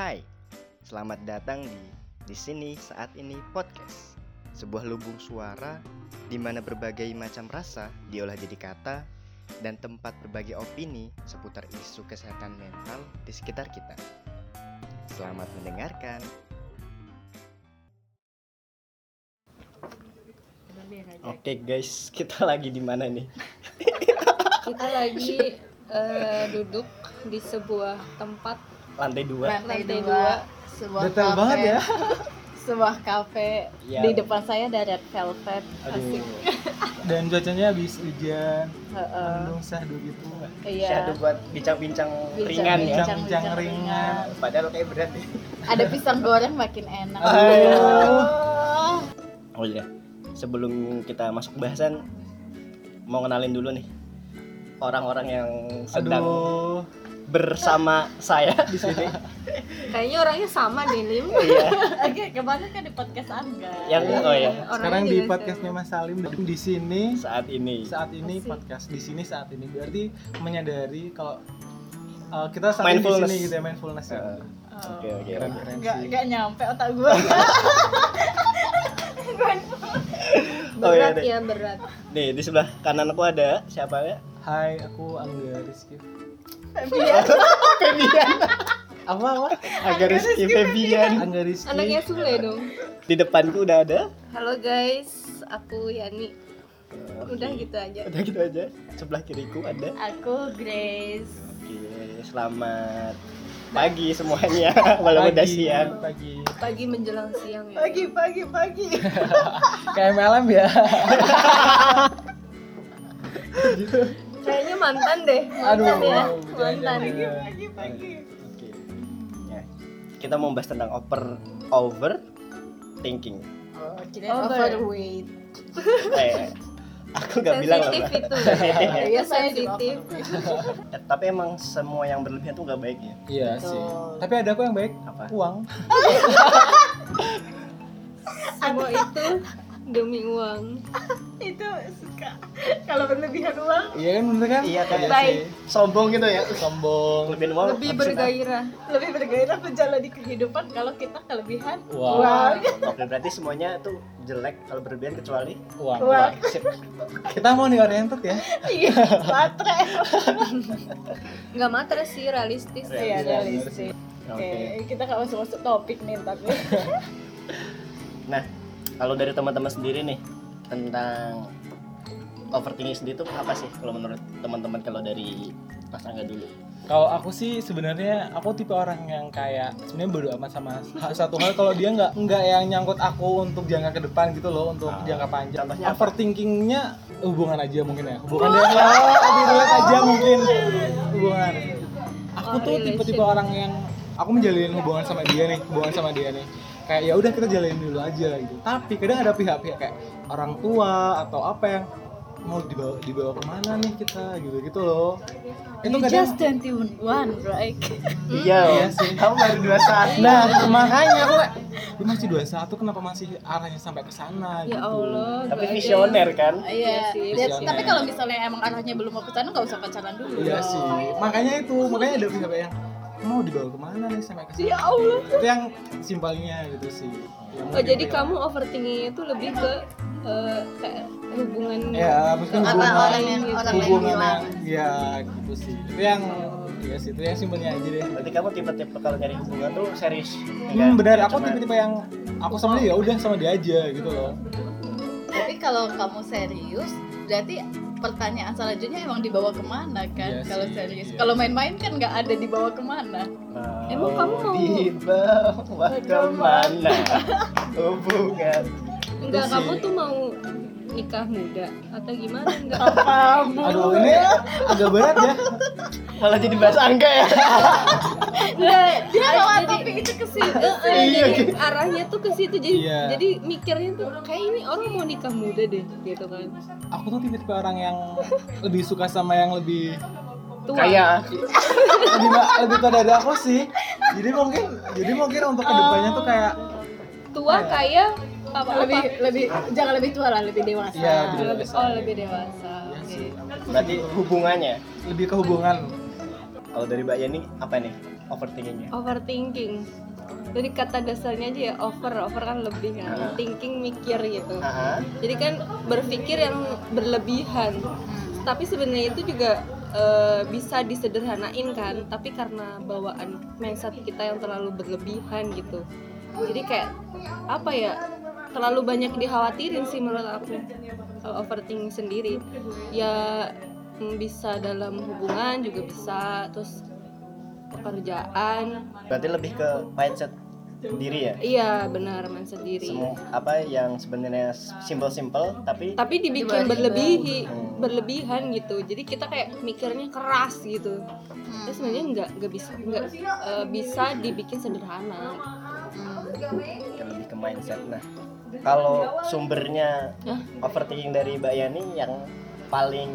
Hai, selamat datang di di sini saat ini podcast. Sebuah lubung suara di mana berbagai macam rasa diolah jadi kata dan tempat berbagi opini seputar isu kesehatan mental di sekitar kita. Selamat mendengarkan. Oke guys, kita lagi di mana nih? Kita lagi eh, duduk di sebuah tempat Lantai dua. lantai Lantai dua. dua sebuah Detail kafe banget ya. sebuah kafe Ya. di depan saya ada red velvet Aduh, Dan cuacanya habis hujan, Heeh. mendung syahdu gitu. iya syahdu buat bincang-bincang Bincang- ringan ya. bincang- Bincang ringan. Padahal kayak berat ya. ada pisang goreng makin enak Aduh. Oh iya, sebelum kita masuk bahasan, mau kenalin dulu nih orang-orang yang sedang Aduh. Bersama saya di sini. Kayaknya orangnya sama nih Lim. Iya, oke kemarin kan di podcast Angga yang oh ya Orangnya Sekarang di podcastnya Mas Salim di sini saat ini. saat ini Asik. podcast di sini saat ini berarti menyadari kalau uh, kita saat ini di Mindfulness. sini gitu ya mindfulness ya. Uh, Oke oke. Keren keren nggak sih. nggak nyampe otak gue Oh iya berat ya berat. Nih di sebelah kanan aku ada siapa ya? Hai, aku Angga Rizky. Febian. Apa apa? Agar Rizky Febian. Angga Rizky. Anaknya Sule dong. Di depanku udah ada. Halo guys, aku Yani. Udah gitu aja. Udah gitu aja. Sebelah kiriku ada. aku Grace Oke, selamat pagi semuanya. Walaupun udah Pagi, siang. Pagi. Pagi menjelang siang ya. pagi pagi pagi Kayak MLM ya. Kayaknya mantan deh. Aduh. Mantan ya. jangan, Mantan. jangan. pagi pagi Oke. Ya. Kita mau bahas tentang over over thinking. oh kira Over. overweight Eh, aku nggak bilang lah. Sensitif Mbak. itu. Sensitif. Iya sensitif. Eh, Tapi emang semua yang berlebihan tuh nggak baik ya. Iya Betul. sih. Tapi ada kok yang baik. Apa? Uang. Semua itu demi uang. itu suka kalau berlebihan uang Iya kan bener kan? Iya kan? Baik. Sombong gitu ya. Sombong. Kelebihan uang. Lebih bergairah. lebih bergairah menjalani kehidupan kalau kita kelebihan Wow. uang. Oke, berarti semuanya tuh jelek kalau berlebihan kecuali Uang. Uang. Sip. Kita mau nih oriented ya. iya baterai Nggak matre sih, realistis. iya Realistis. realistis oke Oke. kita nggak masuk masuk topik nih tapi Nah, kalau dari teman-teman sendiri nih tentang overthinking sendiri itu apa sih kalau menurut teman-teman kalau dari Mas Angga dulu? Kalau aku sih sebenarnya aku tipe orang yang kayak sebenarnya bodo amat sama satu hal kalau dia nggak nggak yang nyangkut aku untuk jangka ke depan gitu loh untuk Ah, jangka panjang. contohnya? Overthinkingnya hubungan aja mungkin ya. Hubungan dia lebih relate aja mungkin hubungan. Aku tuh tipe-tipe orang yang aku menjalin hubungan sama dia nih, hubungan sama dia nih. Kayak ya udah kita jalanin dulu aja gitu. Tapi kadang ada pihak-pihak kayak orang tua atau apa yang mau dibawa dibawa ke mana nih kita gitu gitu loh. Itu you kadang just 21 right Iya, Iya sih. Kamu baru dua saat. Nah, makanya aku kayak lu masih 21 kenapa masih arahnya sampai ke sana Ya gitu. Allah. Tapi visioner kan? Iya, sih, dia- visioner. tapi kalau misalnya emang arahnya belum mau ke sana nggak usah pacaran dulu. Iya sih. Makanya itu, makanya ada pihak yang mau dibawa ke mana nih sampai ke. Ya Allah. Itu yang simpelnya gitu sih. Yang Oh, jadi kamu overthinking itu lebih ke eh, kayak hubungan Ya, mungkin Apa hubungan orang yang gitu. orang lain hubungan yang ya gitu sih. Itu yang Iya sih, itu yang simpelnya aja deh. Berarti kamu tipe-tipe kalau nyari hubungan tuh serius. Hmm, benar. Aku tipe-tipe yang aku sama dia ya udah sama dia aja gitu loh. Tapi kalau kamu serius, berarti pertanyaan selanjutnya emang dibawa ke mana kan? Iya kalau serius, iya. kalau main-main kan nggak ada dibawa ke mana. Emang kamu mau- dibawa ke mana hubungan? Enggak, kamu tuh mau nikah muda atau gimana enggak? Kamu. Aduh, ini agak berat ya. Malah jadi bahas angga ya. Enggak, Dia bawa jadi- topik itu ke situ. Iya, jadi arahnya tuh ke situ jadi Iya. jadi mikirnya tuh kayak ini orang mau nikah muda deh gitu kan. Aku tuh tipe-tipe orang yang lebih suka sama yang lebih Tua. Kayak lebih lebih tua dari aku sih. Jadi mungkin jadi mungkin untuk ke depannya tuh kayak tua kayak apa lebih lebih jangan lebih tua lah, lebih dewasa. Iya, lebih lebih dewasa. oh lebih dewasa. Iya Oke. sih. berarti hubungannya. lebih ke hubungan Kalau dari Mbak Yani apa nih? overthinkingnya overthinking dari kata dasarnya aja ya over over kan lebih kan Ah. thinking mikir gitu Aha. jadi kan berpikir yang berlebihan tapi sebenarnya itu juga eh, bisa disederhanain kan tapi karena bawaan mindset kita yang terlalu berlebihan gitu jadi kayak apa ya terlalu banyak dikhawatirin sih menurut aku kalau overthinking sendiri. Ya mm, bisa dalam hubungan juga bisa terus pekerjaan. Berarti lebih ke mindset diri ya? Iya benar mindset diri. Semua apa yang sebenarnya simple-simple tapi tapi dibikin berlebihi Hmm. berlebihan gitu. Jadi kita kayak mikirnya keras gitu. Hmm. terus sebenarnya nggak nggak bisa nggak eh, bisa dibikin sederhana. Kan lebih ke mindset nah kalau sumbernya overthinking dari Mbak Yani yang paling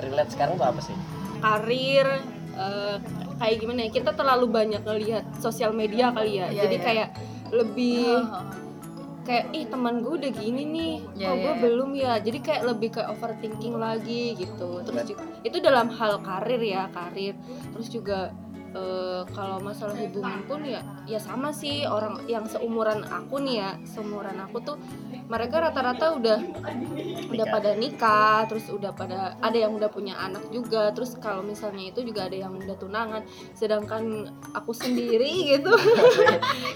relate sekarang tuh apa sih? Karir eh, kayak gimana ya? Kita terlalu banyak ngelihat sosial media kali ya. Iya, jadi iya. kayak lebih Oh, kayak ih teman gue udah gini nih. Iya, kok iya, gue iya. belum ya? Jadi kayak lebih kayak overthinking lagi gitu. Terus juga, itu dalam hal karir ya karir. Terus juga eh, kalau masalah hubungan pun ya ya sama sih. Orang yang seumuran aku nih ya seumuran aku tuh mereka rata-rata udah udah pada nikah terus udah pada ada yang udah punya anak juga terus kalau misalnya itu juga ada yang udah tunangan. Sedangkan aku sendiri gitu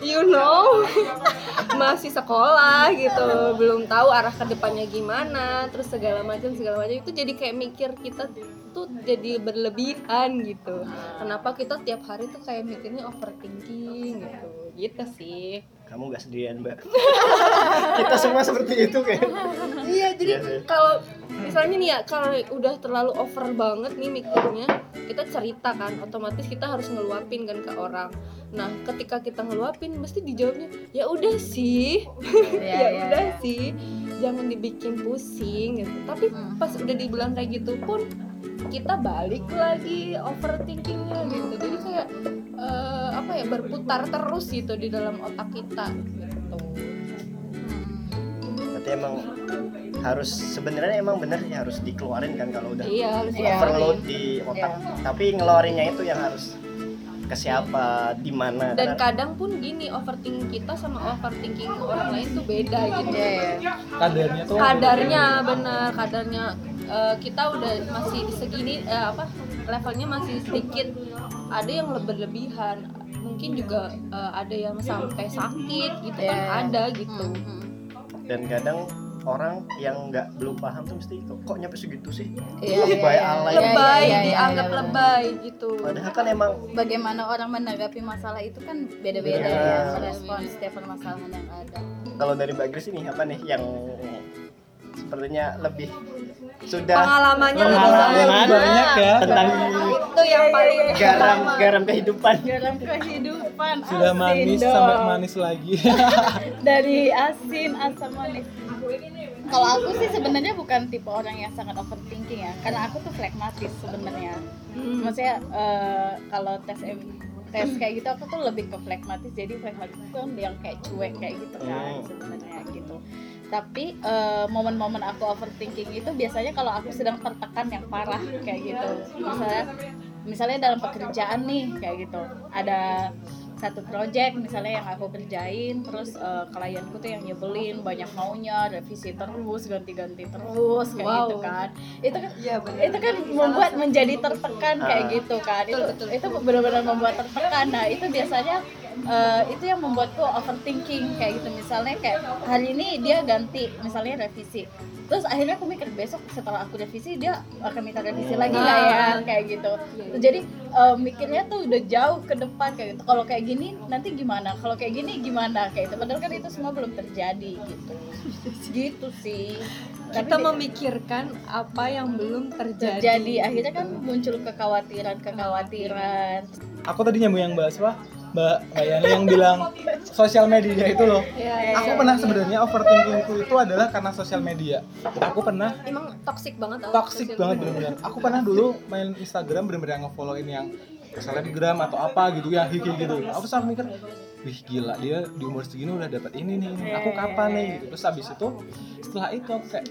you know masih sekolah gitu belum tahu arah ke depannya gimana terus segala macam segala macam. Itu jadi kayak mikir kita tuh jadi berlebihan gitu. Kenapa kita tiap hari tuh kayak mikirnya overthinking gitu. Gitu sih. Kamu nggak sendirian Mbak. Kita semua seperti itu kayak. Iya jadi Iya kalau misalnya nih ya kalau udah terlalu over banget nih mikirnya kita cerita kan otomatis kita harus ngeluapin kan ke orang. Nah ketika kita ngeluapin mesti dijawabnya ya udah sih. Iya, ya iya, udah iya. sih. Jangan dibikin pusing gitu. Tapi Hmm. pas udah dibilang kayak gitu pun kita balik lagi overthinkingnya gitu. Jadi kayak eh, apa ya berputar terus gitu di dalam otak kita gitu. Berarti emang harus sebenarnya emang bener ya harus dikeluarin kan kalau udah iya harus Iya. overload di otak. Tapi ngeluarinnya itu yang harus ke siapa di mana dan Karena- kadang pun gini overthinking kita sama overthinking orang lain tuh beda gitu. Iya, iya. kadarnya tuh kadarnya benar kadarnya eh, kita udah masih di segini eh, apa levelnya masih sedikit ada yang berlebihan mungkin juga eh, ada yang sampai sakit gitu Iya, kan iya. ada gitu Hmm, hmm. dan kadang orang yang nggak belum paham tuh mesti kok, kok nyampe segitu sih Iya, lebay iya, iya. alay lebay iya, iya, dianggap iya, benar. lebay gitu padahal kan emang bagaimana orang menanggapi masalah itu kan beda-beda Iya. ya merespon setiap permasalahan yang ada kalau dari Mbak Grace ini apa nih yang sepertinya lebih sudah pengalamannya lebih pengalaman banyak. banyak ya. Tentang itu yang paling garam garam kehidupan. Dalam kehidupan. Sudah asin manis dong. sampai manis lagi. Dari asin asam manis. Kalau aku sih sebenarnya bukan tipe orang yang sangat overthinking ya. Karena aku tuh flekmatis sebenarnya. Hmm. maksudnya eh, kalau tes tes kayak gitu aku tuh lebih ke flekmatis jadi flekmatis itu kan yang kayak cuek kayak gitu kan Hmm. sebenarnya gitu tapi eh, momen-momen aku overthinking itu biasanya kalau aku sedang tertekan yang parah kayak gitu misalnya misalnya dalam pekerjaan nih kayak gitu ada satu project misalnya yang aku kerjain terus eh, klienku tuh yang nyebelin banyak maunya revisi terus ganti-ganti terus kayak Wow. gitu kan itu kan Iya benar. itu kan membuat menjadi tertekan kayak Ah. gitu kan itu Betul, betul. itu benar-benar membuat tertekan nah itu biasanya eh, itu yang membuatku overthinking kayak gitu. Misalnya kayak hari ini dia ganti misalnya revisi. Terus akhirnya aku mikir besok setelah aku revisi dia akan minta revisi lagi nggak ya? Ah. kayak gitu. Jadi eh, mikirnya tuh udah jauh ke depan kayak gitu. Kalau kayak gini nanti gimana? Kalau kayak gini gimana? Kayak gitu. Padahal kan itu semua belum terjadi gitu. Gitu sih. Kita Tapi- memikirkan apa yang belum terjadi terjadi. Akhirnya kan muncul kekhawatiran kekhawatiran aku tadi nyambung yang bahas apa Mbak Mbak Yani yang bilang sosial media itu loh. Ya, aku pernah sebenarnya overthinkingku itu adalah karena sosial media. Aku pernah emang toxic banget tau, toxic banget media. bener-bener. Aku pernah dulu main Instagram bener-bener nge-followin yang selebgram atau apa gitu yang hiki gitu. Aku selalu mikir wih gila dia di umur segini udah dapat ini nih. Ini. aku kapan nih? gitu terus habis itu setelah itu aku kayak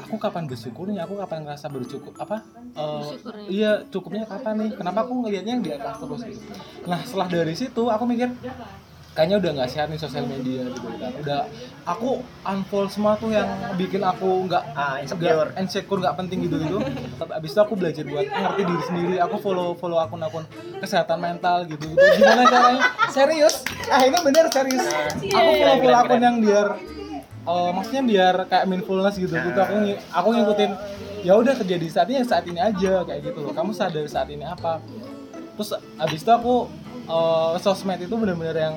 aku kapan bersyukurnya aku kapan ngerasa bercukup apa? Bersyukurnya. iya. cukupnya kapan nih? Kenapa aku ngelihatnya yang di atas terus gitu? Nah setelah dari situ aku mikir kayaknya udah nggak sehat nih sosial media gitu kan. Udah aku unfollow semua tuh yang bikin aku nggak Ah, insecure. nggak insecure. nggak penting gitu gitu tapi abis itu aku belajar buat ngerti diri sendiri. Aku follow follow akun-akun kesehatan mental gitu. Gitu gimana caranya? Serius? Ah ini bener serius. Aku follow follow akun yang biar eh, maksudnya biar kayak mindfulness gitu. Gitu aku aku ngikutin ya udah terjadi saat ini saat ini aja kayak gitu loh. Kamu sadar saat ini apa? Terus abis itu aku eh, sosmed itu bener-bener yang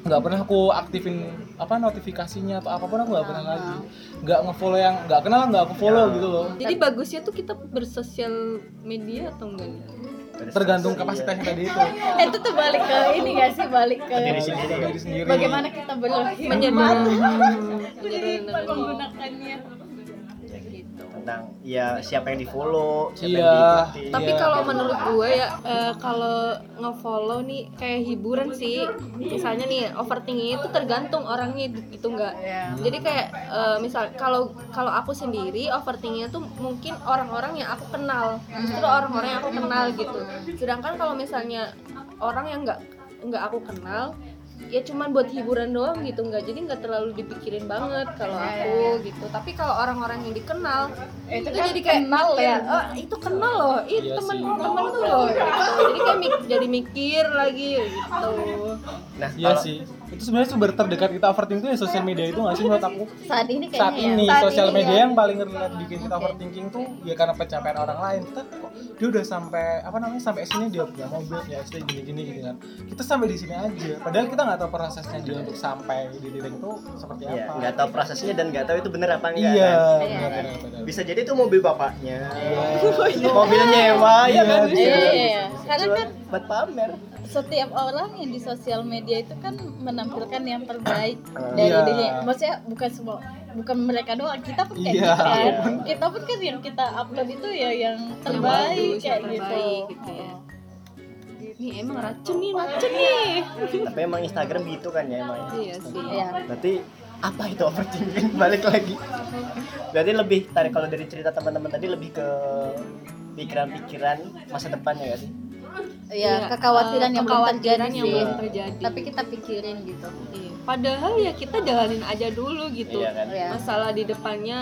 nggak pernah aku aktifin apa notifikasinya atau apa pun aku nggak pernah lagi. Nggak ngefollow yang nggak kenal nggak aku follow gitu loh. Jadi bagusnya tuh kita bersosial media atau enggak? Nih? tergantung kapasitasnya tadi itu. Eh, itu tuh balik ke ini gak sih? Balik ke Diri sendiri. diri sendiri. bagaimana kita berhikmat Menyederhanakan menyederhanakan menggunakannya gitu. Tentang ya siapa yang di follow siapa Iya. yang diikuti Tapi Iya. kalau menurut gue ya eh, kalau nge-follow nih kayak hiburan sih. Misalnya nih overthinking itu tergantung orangnya gitu enggak. ya Jadi kayak eh, misal kalau kalau aku sendiri overthinkingnya tuh mungkin orang-orang yang aku kenal, justru orang-orang yang aku kenal gitu. Sedangkan kalau misalnya orang yang nggak nggak aku kenal ya cuman buat hiburan doang gitu nggak. Jadi nggak terlalu dipikirin banget kalau aku gitu. Tapi kalau orang-orang yang dikenal itu itu kan jadi kayak kenal ya. oh itu kenal loh itu Iya temen sih. temen tuh loh gitu. jadi kayak mik- jadi mikir lagi gitu. Nah Iya kalau- sih itu sebenarnya sumber terdekat kita overthinking itu ya sosial media itu nggak sih menurut aku saat ini kayaknya saat ya. ini Saat sosial ini media ya. yang paling relate bikin kita overthinking tuh ya karena pencapaian orang lain kita kok dia udah sampai apa namanya sampai sini dia punya mobil ya istri gini gini gitu kan kita sampai di sini aja padahal kita nggak tahu prosesnya dia untuk sampai di titik itu seperti Iya, apa nggak tahu prosesnya dan nggak tahu itu bener apa enggak iya kan? Iya. benar benar benar bisa jadi itu mobil bapaknya Iya. mobil nyewa ya Iya, kan iya, iya, iya. Karena kan buat pamer setiap orang yang di sosial media itu kan menampilkan yang terbaik Ah. dari Iya. dirinya. Maksudnya bukan semua bukan mereka doang, kita pun kayak Iya. gitu kan. Kita pun kan yang kita upload itu ya yang terbaik bagus, kayak yang gitu. terbaik gitu ya. nih emang racun nih racun nih tapi emang Instagram gitu kan ya emang iya sih Iya. berarti apa itu overthinking balik lagi berarti lebih tarik kalau dari cerita teman-teman tadi lebih ke pikiran-pikiran masa depannya ya sih Iya, kekhawatiran eh, yang belum terjadi yang sih. belum terjadi Tapi kita pikirin gitu. Iya. padahal ya kita jalanin aja dulu gitu iya kan Iya. masalah di depannya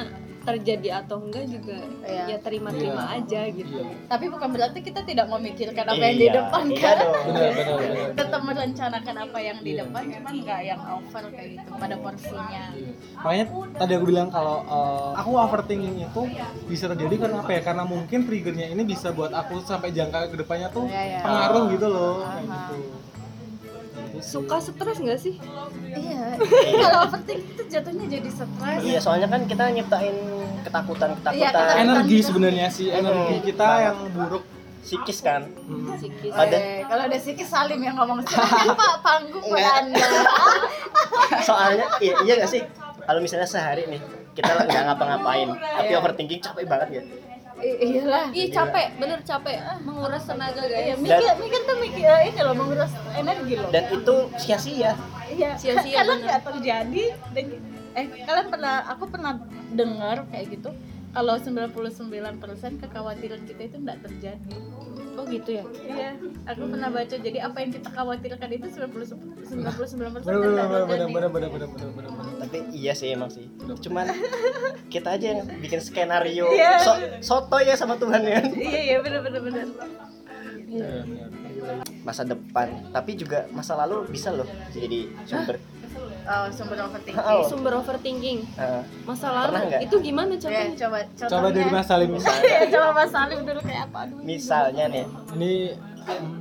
terjadi atau enggak juga Iya. ya terima-terima Iya. aja gitu Tapi bukan berarti kita tidak memikirkan apa yang Iya, di depan iya kan. dong. benar benar benar Tetap merencanakan apa yang di Iya. depan, cuman nggak yang over kayak gitu pada porsinya. Iya. Makanya tadi aku bilang kalau uh, aku overthinking itu bisa terjadi karena apa ya? Karena mungkin triggernya ini bisa buat aku sampai jangka ke depannya tuh Iya, iya. pengaruh gitu loh, kayak gitu. Gitu suka stres nggak sih Iya. Kalau overthinking itu jatuhnya jadi stres. iya soalnya kan kita nyiptain ketakutan Iya, ketakutan energi sebenarnya sih energi Hmm. kita yang buruk. psikis kan Hmm. psikis Pada- Eh, kalau ada Siki Salim yang ngomong silakan Pak panggung. Anda. soalnya iya, iya gak sih kalau misalnya sehari nih kita nggak ngapa-ngapain tapi overthinking capek banget ya iyalah. iya capek bener capek menguras tenaga Iya, guys mikir mikir tuh mikir eh, ini loh menguras energi loh. dan itu sia-sia Iya, Sia-sia, karena bener. nggak terjadi dan eh kalian pernah aku pernah dengar kayak gitu kalau 99% kekhawatiran kita itu nggak terjadi. oh gitu ya Iya, aku pernah baca jadi apa yang kita khawatirkan itu 99% 99% Bener tapi iya sih emang sih cuman kita aja yang bikin skenario Iya. so soto ya sama Tuhan ya Iya iya bener bener bener. Bener, bener. masa depan tapi juga masa lalu bisa loh jadi sumber Oh, sumber overthinking. Oh. sumber overthinking Eh, masa lalu itu gimana Ya, contohnya coba contohnya. Coba dari Mas Salim. Iya, coba Mas Salim dulu kayak apa dulu. misalnya nih Ini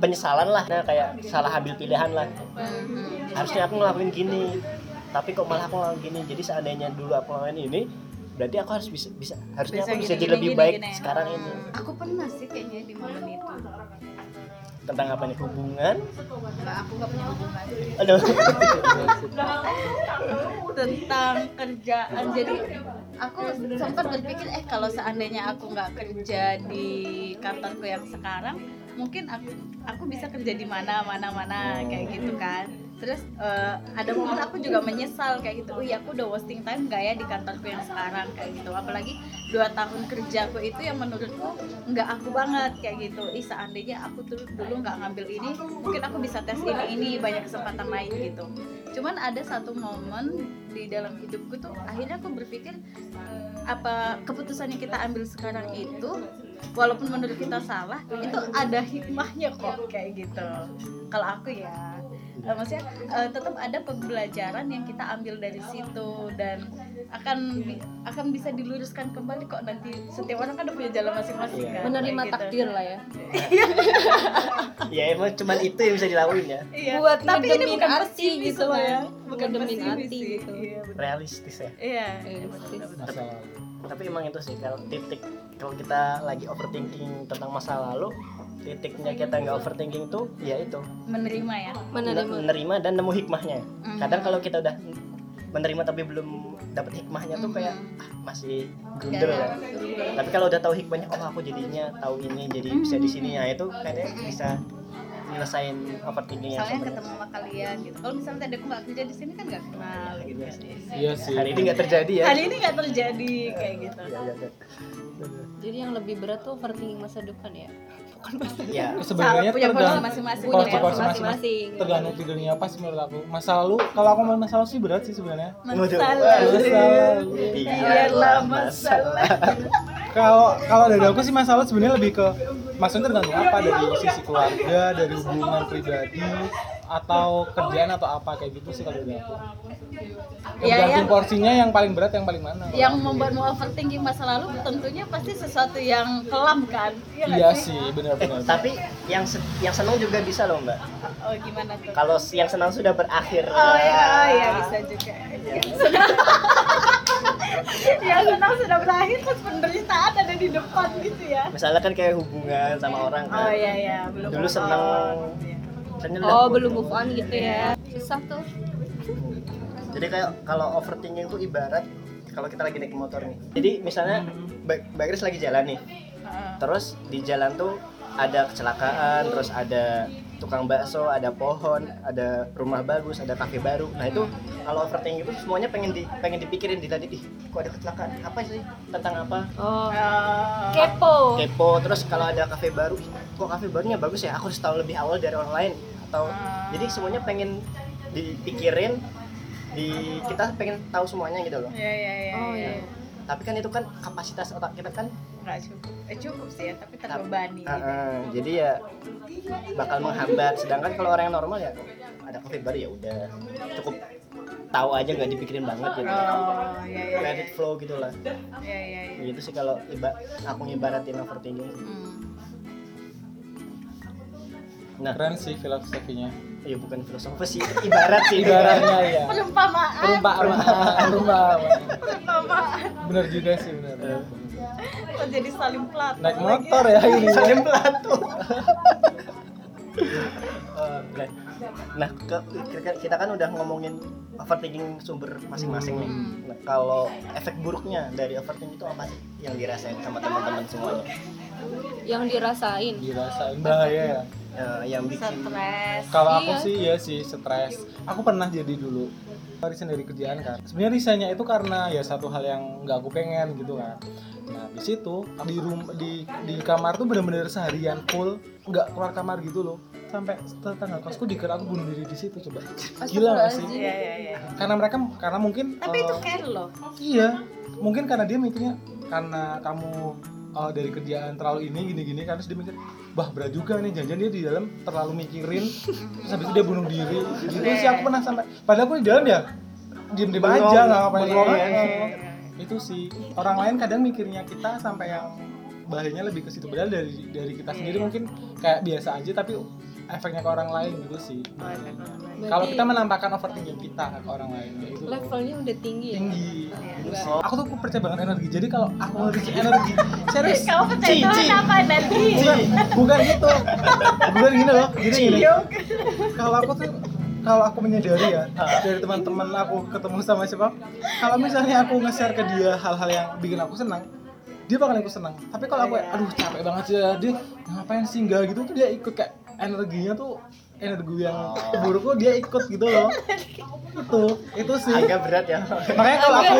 penyesalan lah. Nah kayak salah ambil pilihan lah. Harusnya aku ngelakuin gini tapi kok malah aku ngelakuin gini? Jadi seandainya dulu aku ngelakuin ini berarti aku harus bisa bisa harusnya Bisa aku bisa gini, jadi gini, lebih gini, baik gini. sekarang ini. Aku pernah sih kayaknya di momen itu. tentang apa nih? Hubungan? Enggak, aku nggak punya hubungan. aduh. Tentang kerjaan. Jadi aku sempat berpikir eh kalau seandainya aku nggak kerja di kantorku yang sekarang mungkin aku aku bisa kerja di mana mana mana kayak gitu kan. Terus eh, ada momen aku juga menyesal kayak gitu. Oh iya aku udah wasting time gak ya di kantorku yang sekarang kayak gitu. Apalagi dua tahun kerjaku itu yang menurutku nggak aku banget kayak gitu. Ih seandainya aku tuh dulu nggak ngambil ini mungkin aku bisa tes ini ini banyak kesempatan lain gitu. Cuman ada satu momen di dalam hidupku tuh akhirnya aku berpikir apa keputusan yang kita ambil sekarang itu walaupun menurut kita salah itu ada hikmahnya kok kayak gitu kalau aku ya Eh, maksudnya eh, tetap ada pembelajaran yang kita ambil dari situ dan akan bi- akan bisa diluruskan kembali kok nanti setiap orang kan udah punya jalan masing-masing Iya. kan menerima gitu. takdir lah ya ya emang cuman itu yang bisa dilakuin ya Iya. Buat tapi ini bukan pesimis gitu kan. ya bukan Ngedemin pesimis hati sih. gitu. iya realistis ya iya Iya, benar, pasti. benar. Tapi emang itu sih kalau titik kalau kita lagi overthinking tentang masa lalu titiknya kita nggak overthinking tuh ya itu. Menerima ya? Menerima. Menerima. Dan nemu hikmahnya. Mhm. kadang kalau kita udah menerima tapi belum dapat hikmahnya tuh kayak Mhm. ah, masih grundel Nggak ya ada. tapi kalau udah tahu hikmahnya oh aku jadinya tahu ini jadi bisa di sini ya itu kayaknya bisa nyelesain overthinking yang soalnya ketemu sama kalian gitu. Kalau misalnya tadi aku nggak kerja di sini kan nggak kenal gitu iya. sih. Hari ini nggak terjadi ya. Hari ini nggak terjadi kayak gitu. Iya, iya, iya. jadi yang lebih berat tuh overthinking masa depan ya ya sebenarnya punya tergantung masing-masing ya. porsi masing-masing. Tergantung tidurnya apa sih menurut aku. Masa lalu kalau aku main masa lalu sih berat sih sebenarnya. Masalah. Masalah. biarlah masalah. Kalau kalau dari aku sih masalah sebenarnya lebih ke maksudnya tergantung apa dari sisi keluarga dari hubungan pribadi atau kerjaan atau apa kayak gitu sih kalau dari aku Ya, tergantung yang- porsinya yang paling berat yang paling mana? Yang membuatmu overthinking masa lalu tentunya pasti sesuatu yang kelam kan? Iya iya sih? sih eh, benar-benar tapi yang se- yang senang juga bisa loh mbak. Oh gimana tuh? Kalau yang senang sudah berakhir oh iya iya bisa juga. Yang senang yang senang sudah berakhir terus penderitaan ada di depan gitu ya. misalnya kan kayak hubungan sama orang kan. Oh iya iya belum dulu. Iya. Oh belum move on gitu ya. Susah tuh. Jadi kayak kalau overthinking itu ibarat kalau kita lagi naik motor nih. Jadi misalnya Mbak Mbak lagi jalan nih. Terus di jalan tuh ada kecelakaan terus ada tukang bakso ada pohon ada rumah bagus ada kafe baru. Nah itu kalau overthinking itu semuanya pengen di pengen dipikirin di tadi ih kok ada kecelakaan? Apa sih? Tentang apa? Oh. Oh. kepo. Kepo. Terus kalau ada kafe baru kok kafe barunya bagus ya? Aku harus tahu lebih awal dari orang lain. Atau Ah. jadi semuanya pengen dipikirin di kita pengen tahu semuanya gitu loh. Iya iya iya. oh iya. iya. Tapi kan itu kan kapasitas otak kita kan Nggak cukup. Eh cukup sih ya, tapi terbebani. uh, uh, jadi ya bakal menghambat sedangkan kalau orang yang normal ya ada kafe baru ya udah cukup tahu aja nggak dipikirin banget gitu Oh iya iya. let it flow gitu lah Iya iya iya. gitu sih kalau iba aku ngibaratin overthinking Hmm. nah keren sih filosofinya ya bukan filosofi sih ibarat sih ibaratnya ya Perumpamaan. perumpamaan perumpamaan Perumpamaan. bener juga sih bener Kok jadi saling plat. naik motor ya ini saling pelatu Oke. Nah, ke- kita, kita kan udah ngomongin overthinking sumber masing-masing nih. Nah, kalau efek buruknya dari overthinking itu apa sih yang dirasain sama teman-teman semuanya? yang dirasain dirasain bahaya ya Eh, yang bikin Stres. kalau aku Iya. sih ya sih stres aku pernah jadi dulu resign dari kerjaan kan sebenarnya resignnya itu karena ya satu hal yang nggak aku pengen gitu kan nah di situ di rum di di kamar tuh bener-bener seharian full nggak keluar kamar gitu loh sampai tetangga kosku dikira aku bunuh diri di situ coba gila gak sih Iya iya iya. karena mereka karena mungkin Tapi itu eh, care loh. Iya, mungkin karena dia mikirnya karena kamu uh, dari kerjaan terlalu ini gini-gini kan terus dia mikir, wah berat juga nih jangan dia di dalam terlalu mikirin terus habis itu dia bunuh diri. Gitu sih aku pernah sampai padahal aku di dalam ya Bengong, aja nggak ngapain bengong, Iya. ya. Itu sih orang lain kadang mikirnya kita sampai yang bahayanya lebih ke situ padahal dari dari kita sendiri mungkin kayak biasa aja tapi efeknya ke orang lain gitu sih. Oh, iya, iya. Kalau kita menampakkan overthinking kita ke orang lain ya itu levelnya udah tinggi ya tinggi Iya. gitu sih. aku tuh percaya banget energi jadi kalau aku ngerti energi serius Kamu percaya Ci, ci. apa energi? bukan bukan gitu bukan gini loh jadi gini Yuk. kalau aku tuh kalau aku menyadari ya dari teman-teman aku ketemu sama siapa kalau misalnya aku nge-share ke dia hal-hal yang bikin aku senang dia bakal ikut senang. Tapi kalau aku aduh capek banget sih ya dia ngapain sih enggak? Gitu tuh dia ikut kayak energinya tuh energi yang burukku dia ikut gitu loh. Itu itu sih. Agak berat ya. Makanya kalau aku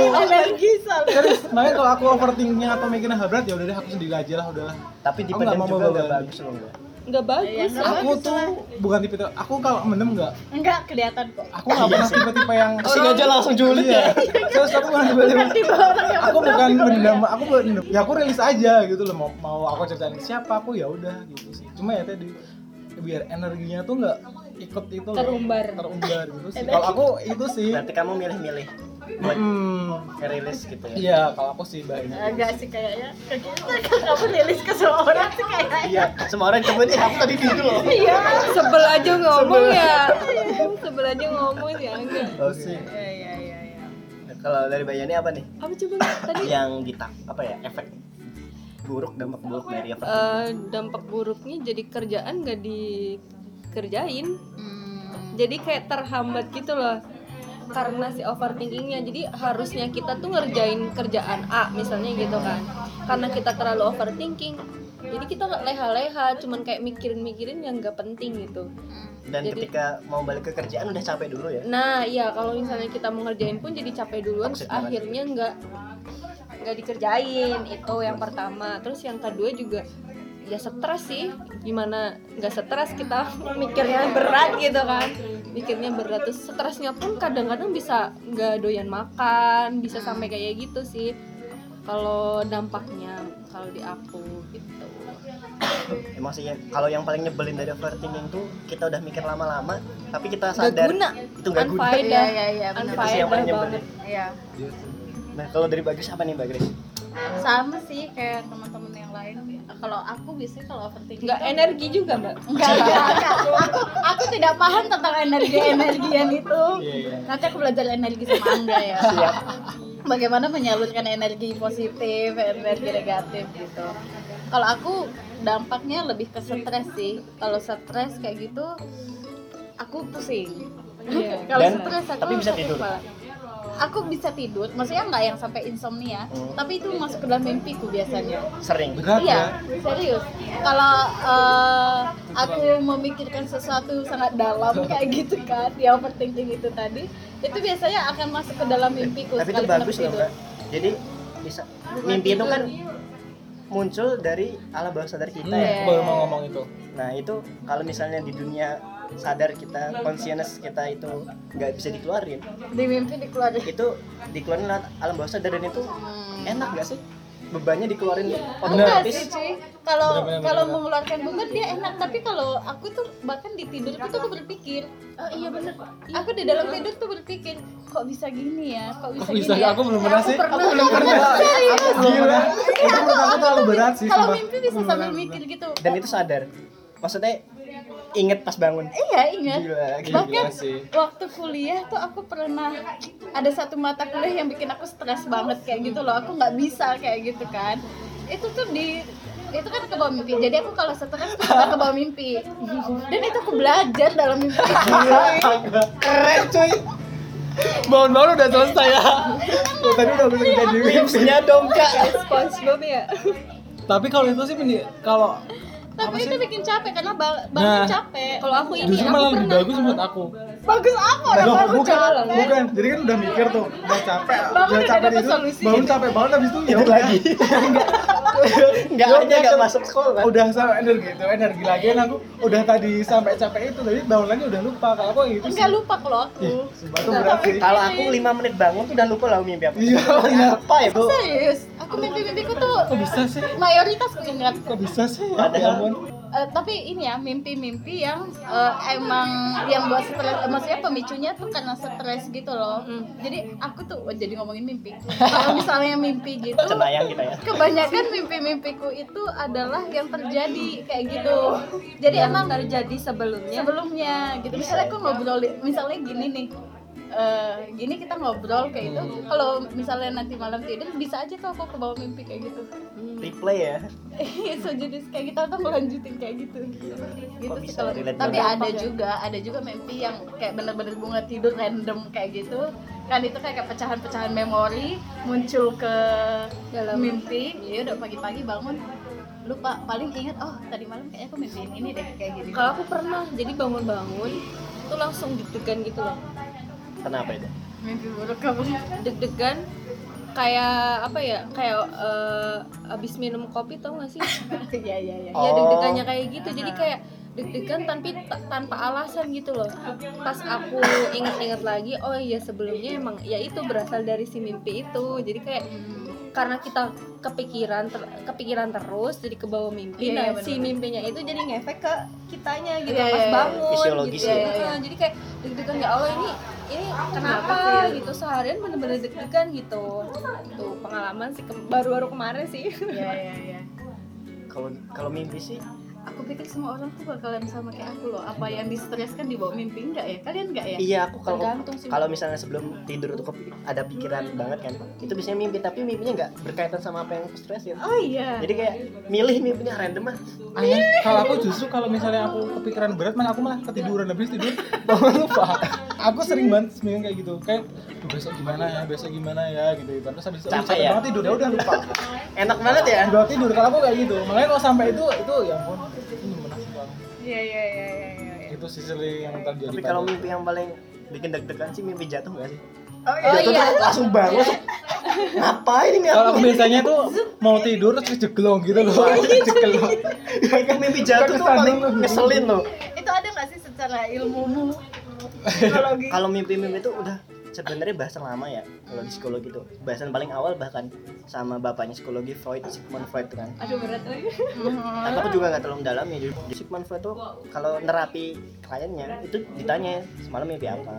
serius makanya kalau aku overthinking atau mikirnya hal berat ya udah deh aku sendiri aja lah udahlah. Tapi mau juga bawa. bagus loh nggak bagus. Iya, aku tuh bukan tipe aku kalau mendem nggak. Enggak kelihatan kok. Aku nggak pernah tipe-tipe yang Sini aja langsung julid iya. ya. Terus aku bukan tipe-tipe aku bukan mendem aku bukan mendem ya aku rilis aja gitu loh mau mau aku ceritain siapa aku ya udah gitu sih. Cuma ya tadi biar energinya tuh nggak ikut itu loh, Terumbar. terumbar gitu sih. Kalau aku itu sih. Berarti kamu milih-milih hmm, ngerilis gitu ya? Iya kalau aku sih banyak. Enggak sih kayaknya. Kita kan kamu rilis ke semua orang sih kayaknya. Iya semua orang coba eh aku tadi gitu loh. Iya. Sebel aja ngomong ya. Sebel aja ngomong ya enggak. Oke iya iya iya iya. Kalau dari Bayani apa nih? Apa coba tadi? Yang ditak apa ya efek buruk dampak buruk dari apa Eh, dampak buruknya jadi kerjaan nggak dikerjain. Hmm. jadi kayak terhambat gitu loh karena si overthinkingnya. Jadi harusnya kita tuh ngerjain kerjaan A misalnya gitu kan. Karena kita terlalu overthinking jadi kita nggak leha-leha cuman kayak mikirin-mikirin yang nggak penting gitu. Dan jadi- ketika mau balik ke kerjaan udah capek dulu ya? Nah iya kalau misalnya kita mau ngerjain pun jadi capek duluan terus akhirnya nggak nggak dikerjain. Itu yang pertama. Terus yang kedua juga ya stres sih gimana nggak stres kita mikirnya berat gitu kan. Mikirnya berat terus stresnya pun kadang-kadang bisa nggak doyan makan bisa sampai kayak gitu sih. Kalau dampaknya kalau di aku gitu. Emang sih ya, kalau yang paling nyebelin dari overthinking tuh kita udah mikir lama-lama tapi kita sadar guna. itu nggak guna. Iya iya iya benar. Itu sih yang paling nyebelin. banget iya. Nah kalau dari Bagus apa nih Mbak Grace sama sih kayak teman-teman lain kalau aku biasanya kalau overthinking nggak energi juga mbak Enggak, enggak, enggak. Aku, aku tidak paham tentang energi-energian itu. Iya, iya. Nanti aku belajar energi sama Angga ya. Bagaimana menyalurkan energi positif, energi negatif gitu. Kalau aku dampaknya lebih ke stres sih. Kalau stres kayak gitu, aku pusing. Iya. Kalau Dan- stres aku tapi bisa tidur? kepala. Aku bisa tidur, maksudnya nggak yang sampai insomnia, Hmm. tapi itu masuk ke dalam mimpiku biasanya. sering berat ya Iya, serius. Kalau eh, aku memikirkan sesuatu sangat dalam kayak gitu kan, ya overthinking itu tadi, itu biasanya akan masuk ke dalam mimpiku. tapi itu bagus loh. Mbak jadi bisa mimpi itu kan muncul dari alam bawah sadar kita Hmm, ya Iya. baru mau ngomong itu nah itu kalau misalnya di dunia sadar kita consciousness kita itu nggak bisa dikeluarin Di mimpi dikeluarin. itu dikeluarin lewat alam bawah sadar dan itu Hmm. enak gak sih bebannya dikeluarin Enggak otomatis. Kalau kalau mengeluarkan beban dia enak, tapi kalau aku tuh bahkan di tidurku tuh aku berpikir, oh iya bener. Aku di dalam tidur tuh berpikir, kok bisa gini ya? Kok bisa, Kok bisa? gini ya? Aku belum pernah sih. Aku belum pernah. Aku belum pernah. Itu menurut aku terlalu berat sih. Kalau mimpi bisa sambil mikir gitu. dan itu sadar maksudnya inget pas bangun Iya, ingat. gila Gila Bahkan sih. waktu kuliah tuh aku pernah ada satu mata kuliah yang bikin aku stres banget kayak gitu loh. Aku nggak bisa kayak gitu kan. Itu tuh di itu kan ke bawah mimpi. Jadi aku kalau stres tuh suka ke bawah mimpi. Dan itu aku belajar dalam mimpi. keren cuy Bangun-bangun udah selesai ya. Oh, tadi udah bisa jadi mimpi. tipsnya dong kak SpongeBob ya Tapi kalau itu sih kalau Tapi apa itu bikin capek karena ba- bangun Nah. capek. kalau aku ini Justru aku malah lebih pernah bagus menurut aku. Bagus apa orang Loh, bangun bukan, capek? bukan. Jadi kan udah mikir tuh, udah capek, Bangun udah capek itu, solusi. bangun capek banget habis itu ya lagi. nggak Ya aja udah, nggak kan. masuk sekolah Udah sama energi itu, energi lagi kan aku udah tadi sampai capek itu, tadi bangun lagi udah lupa. Kalau aku gitu sih. Enggak lupa kalau aku. Kalau aku lima menit bangun tuh udah lupa lah mimpi apa Iya, apa ya bu Serius, aku mimpi-mimpiku tuh Kok bisa sih? mayoritas aku ingat. Kok bisa sih? Ya Eh, tapi ini ya mimpi-mimpi yang eh, emang yang buat stres, maksudnya pemicunya tuh karena stres gitu loh. Hmm. Jadi aku tuh oh, jadi ngomongin mimpi. Kalau misalnya mimpi gitu, cenayang kita ya kebanyakan mimpi-mimpiku itu adalah yang terjadi kayak gitu. Jadi yang emang terjadi sebelumnya sebelumnya gitu. Misalnya aku ngobrol, misalnya gini nih. Eh, gini kita ngobrol kayak gitu. Kalau misalnya nanti malam tidur bisa aja tuh aku ke bawah mimpi kayak gitu. replay ya? So jadi kayak gitu. Atau melanjutin kayak gitu. Gitu Kok sih bisa kalau relate tapi ada juga ada juga mimpi yang kayak bener-bener bunga tidur random kayak gitu. Kan itu kayak pecahan-pecahan memori muncul ke Dalam- mimpi. Ya udah pagi-pagi bangun lupa. Paling ingat oh tadi malam kayaknya aku mimpiin ini deh kayak gini kalau aku pernah jadi bangun-bangun tuh langsung deg-degan gitu loh Kenapa itu? mimpi buruk kamu deg-degan kayak apa ya kayak eh, abis minum kopi tau gak sih iya iya iya ya Oh. deg-degannya kayak gitu jadi kayak deg-degan tanpa tanpa alasan gitu loh pas aku inget-inget lagi oh iya sebelumnya emang ya itu berasal dari si mimpi itu jadi kayak karena kita kepikiran ter- kepikiran terus jadi ke bawah mimpi Iya, nah bener. si mimpinya itu jadi ngefek ke kitanya gitu Iya, pas iya, iya. bangun gitu ya. ya. Nah, jadi kayak deg-degan ya Allah ini ini kenapa gitu? Seharian bener-bener deg-degan gitu. Itu pengalaman sih baru-baru kemarin sih. Iya iya iya. Kalau kalau mimpi sih aku pikir semua orang tuh bakalan sama kayak aku loh. Apa yang distreskan dibawa mimpi? Enggak ya? Kalian enggak ya? Iya aku kalau kalau misalnya sebelum tidur tuh ada pikiran banget kan itu biasanya mimpi tapi mimpinya nggak berkaitan sama apa yang aku stresin oh iya. Jadi kayak milih mimpinya random ah aneh. Kalau aku justru kalau misalnya aku kepikiran berat malah aku malah ketiduran. Habis tidur bangun lupa aku sering banget seminggu kayak gitu. Kayak "Duh, besok gimana ya? Besok gimana ya? Gitu gitu. Terus habis itu Capek ya? banget tidur. Ya udah lupa. Enak banget ya? Udah tidur. Kalau aku kayak gitu. Makanya kalau sampai itu itu ya ampun iya iya iya iya iya itu sih sering yang terjadi tapi kalau mimpi yang paling bikin deg-degan sih mimpi jatuh gak sih? Oh Oh jatuh iya. tuh langsung bangun. Ngapain ini? Kalau aku biasanya tuh mau tidur terus jeglong gitu loh. Jeglong. Kan mimpi jatuh tuh paling ngeselin loh. Itu ada nggak sih secara ilmumu? Kalau mimpi-mimpi itu udah sebenarnya bahasan lama ya kalau di psikologi itu bahasan paling awal bahkan sama bapaknya psikologi Freud Sigmund Freud kan. Aduh berat lagi. Tapi aku juga nggak terlalu dalam ya jadi Sigmund Freud tuh kalau nerapi kliennya itu ditanya semalam mimpi apa?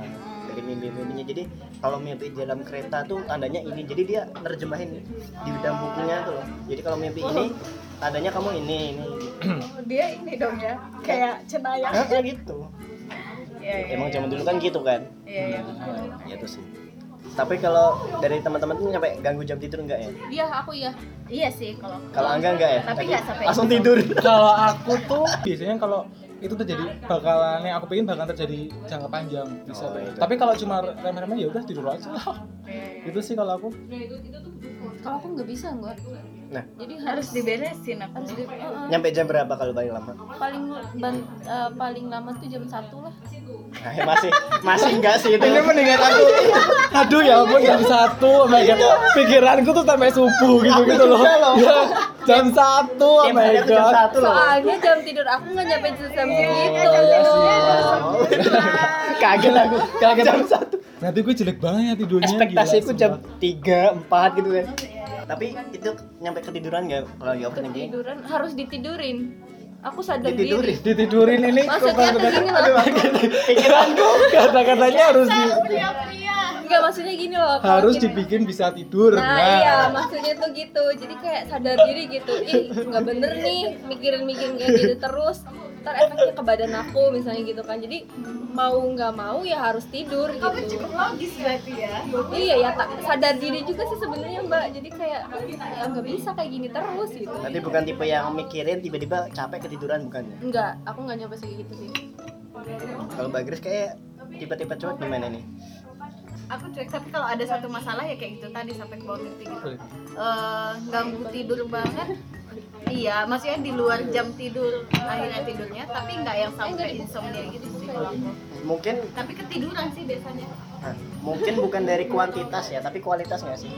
Dari mimpi-mimpinya. Jadi kalau mimpi di dalam kereta tuh tandanya ini. Jadi dia nerjemahin di dalam bukunya tuh. Loh jadi kalau mimpi ini tandanya kamu ini ini. Dia ini dong ya kayak cenayang. Nah, kayak gitu iya iya emang zaman dulu kan gitu kan? Iya iya. Ya itu sih. Tapi kalau dari teman-teman tuh nyampe ganggu jam tidur enggak ya? Iya aku ya iya sih kalau kalau enggak enggak ya? Tapi nggak sampai langsung itu. tidur. Kalau aku tuh biasanya kalau itu terjadi bakalan yang aku pengen bakal terjadi jangka panjang bisa. Oh, itu. tapi kalau cuma remeh-remeh ya udah tidur aja. Lah itu sih kalau aku. Kalau aku nggak bisa nggak nah. Jadi harus diberesin aku. Harus di, nyampe jam berapa kalau paling lama? Paling ban- eh, paling lama tuh jam satu lah nah, ya masih masih enggak sih itu. Ini mendingan aku aduh ya ampun jam satu oh my god pikiranku tuh sampai subuh gitu gitu loh. ya jam satu oh Tiap my aku jam god. satu loh. Soalnya jam tidur aku nggak nyampe jam segitu. iya sih. kaget aku Kaget. jam satu. Nanti gue jelek banget ya tidurnya ekspektasiku gila, jam tiga empat gitu kan tapi itu nyampe ketiduran nggak kalau lagi overthinking tiduran harus ditidurin aku sadar Ditidurin? diri ditidurin ini maksudnya tuh gini loh pikiranku kata-katanya harus di, Enggak maksudnya gini loh harus dibikin bisa tidur Nah, iya, maksudnya tuh gitu. Jadi kayak sadar diri gitu. Ih, nggak bener nih mikirin-mikirin kayak gitu terus. Ntar efeknya ke badan aku misalnya gitu kan. Jadi mau nggak mau ya harus tidur gitu. logis berarti ya Iya ya tak sadar diri juga sih sebenarnya Mbak. Jadi kayak ya nggak bisa kayak gini terus gitu. nanti bukan tipe yang mikirin tiba-tiba capek ketiduran bukan ya Enggak, aku nggak nyoba sih gitu sih. kalau Mbak Grace kayak tipe-tipe cowok gimana nih aku cuek tapi kalau ada satu masalah ya kayak gitu tadi sampai ke bawah mimpi gitu Eh, ganggu tidur banget iya maksudnya di luar jam tidur akhirnya tidurnya tapi nggak yang sampai insomnia gitu sih kalau aku. Mungkin tapi ketiduran sih biasanya. Nah, mungkin bukan dari kuantitas ya tapi kualitas nggak sih?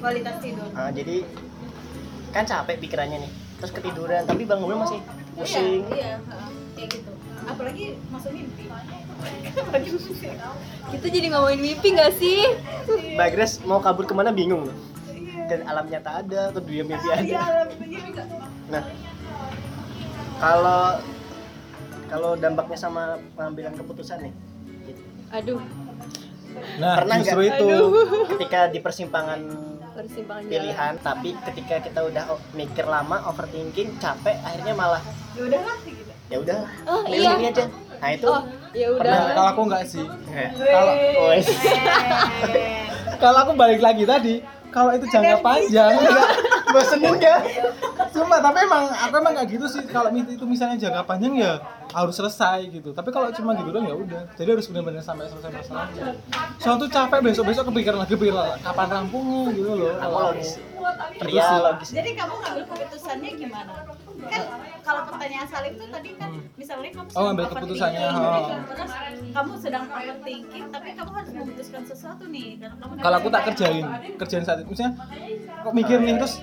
Kualitas tidur. Nah, jadi kan capek pikirannya nih terus ketiduran tapi bangunnya masih pusing. iya iya heeh, kayak gitu. Apalagi masuk mimpi. Apalagi mimpi. Kita jadi ngomongin mimpi nggak sih? Mbak Grace mau kabur ke mana bingung? loh dan alam nyata ada atau dunia mimpi Iya, ada juga. nah kalau kalau dampaknya sama pengambilan keputusan nih Aduh, nah Pernah justru nggak? itu ketika di persimpangan persimpangan jalan. pilihan tapi ketika kita udah mikir lama overthinking capek akhirnya malah ya udahlah gitu ya udah Oh, iya. ini aja nah itu Oh, ya udah. Kalau aku nggak sih kalau wes. Kalau aku balik lagi tadi kalau itu jangka panjang enggak bosenin gak? Sumpah, tapi emang aku emang gak gitu sih kalau itu misalnya jangka panjang ya harus selesai gitu. Tapi kalau cuma gitu doang ya udah. Jadi harus benar-benar sampai selesai masalahnya. Soalnya tuh capek besok-besok kepikiran lagi pikir kapan rampungnya gitu loh. aku logis logis Jadi kamu ngambil keputusannya gimana? Kan kalau pertanyaan Salim tuh tadi kan misalnya kamu Oh, overthinking, keputusannya, oh. terus kamu sedang overthinking, tapi kamu harus memutuskan sesuatu nih. Dan kamu kalau aku tak kerjain kerjain saat itu misalnya kok mikir nih terus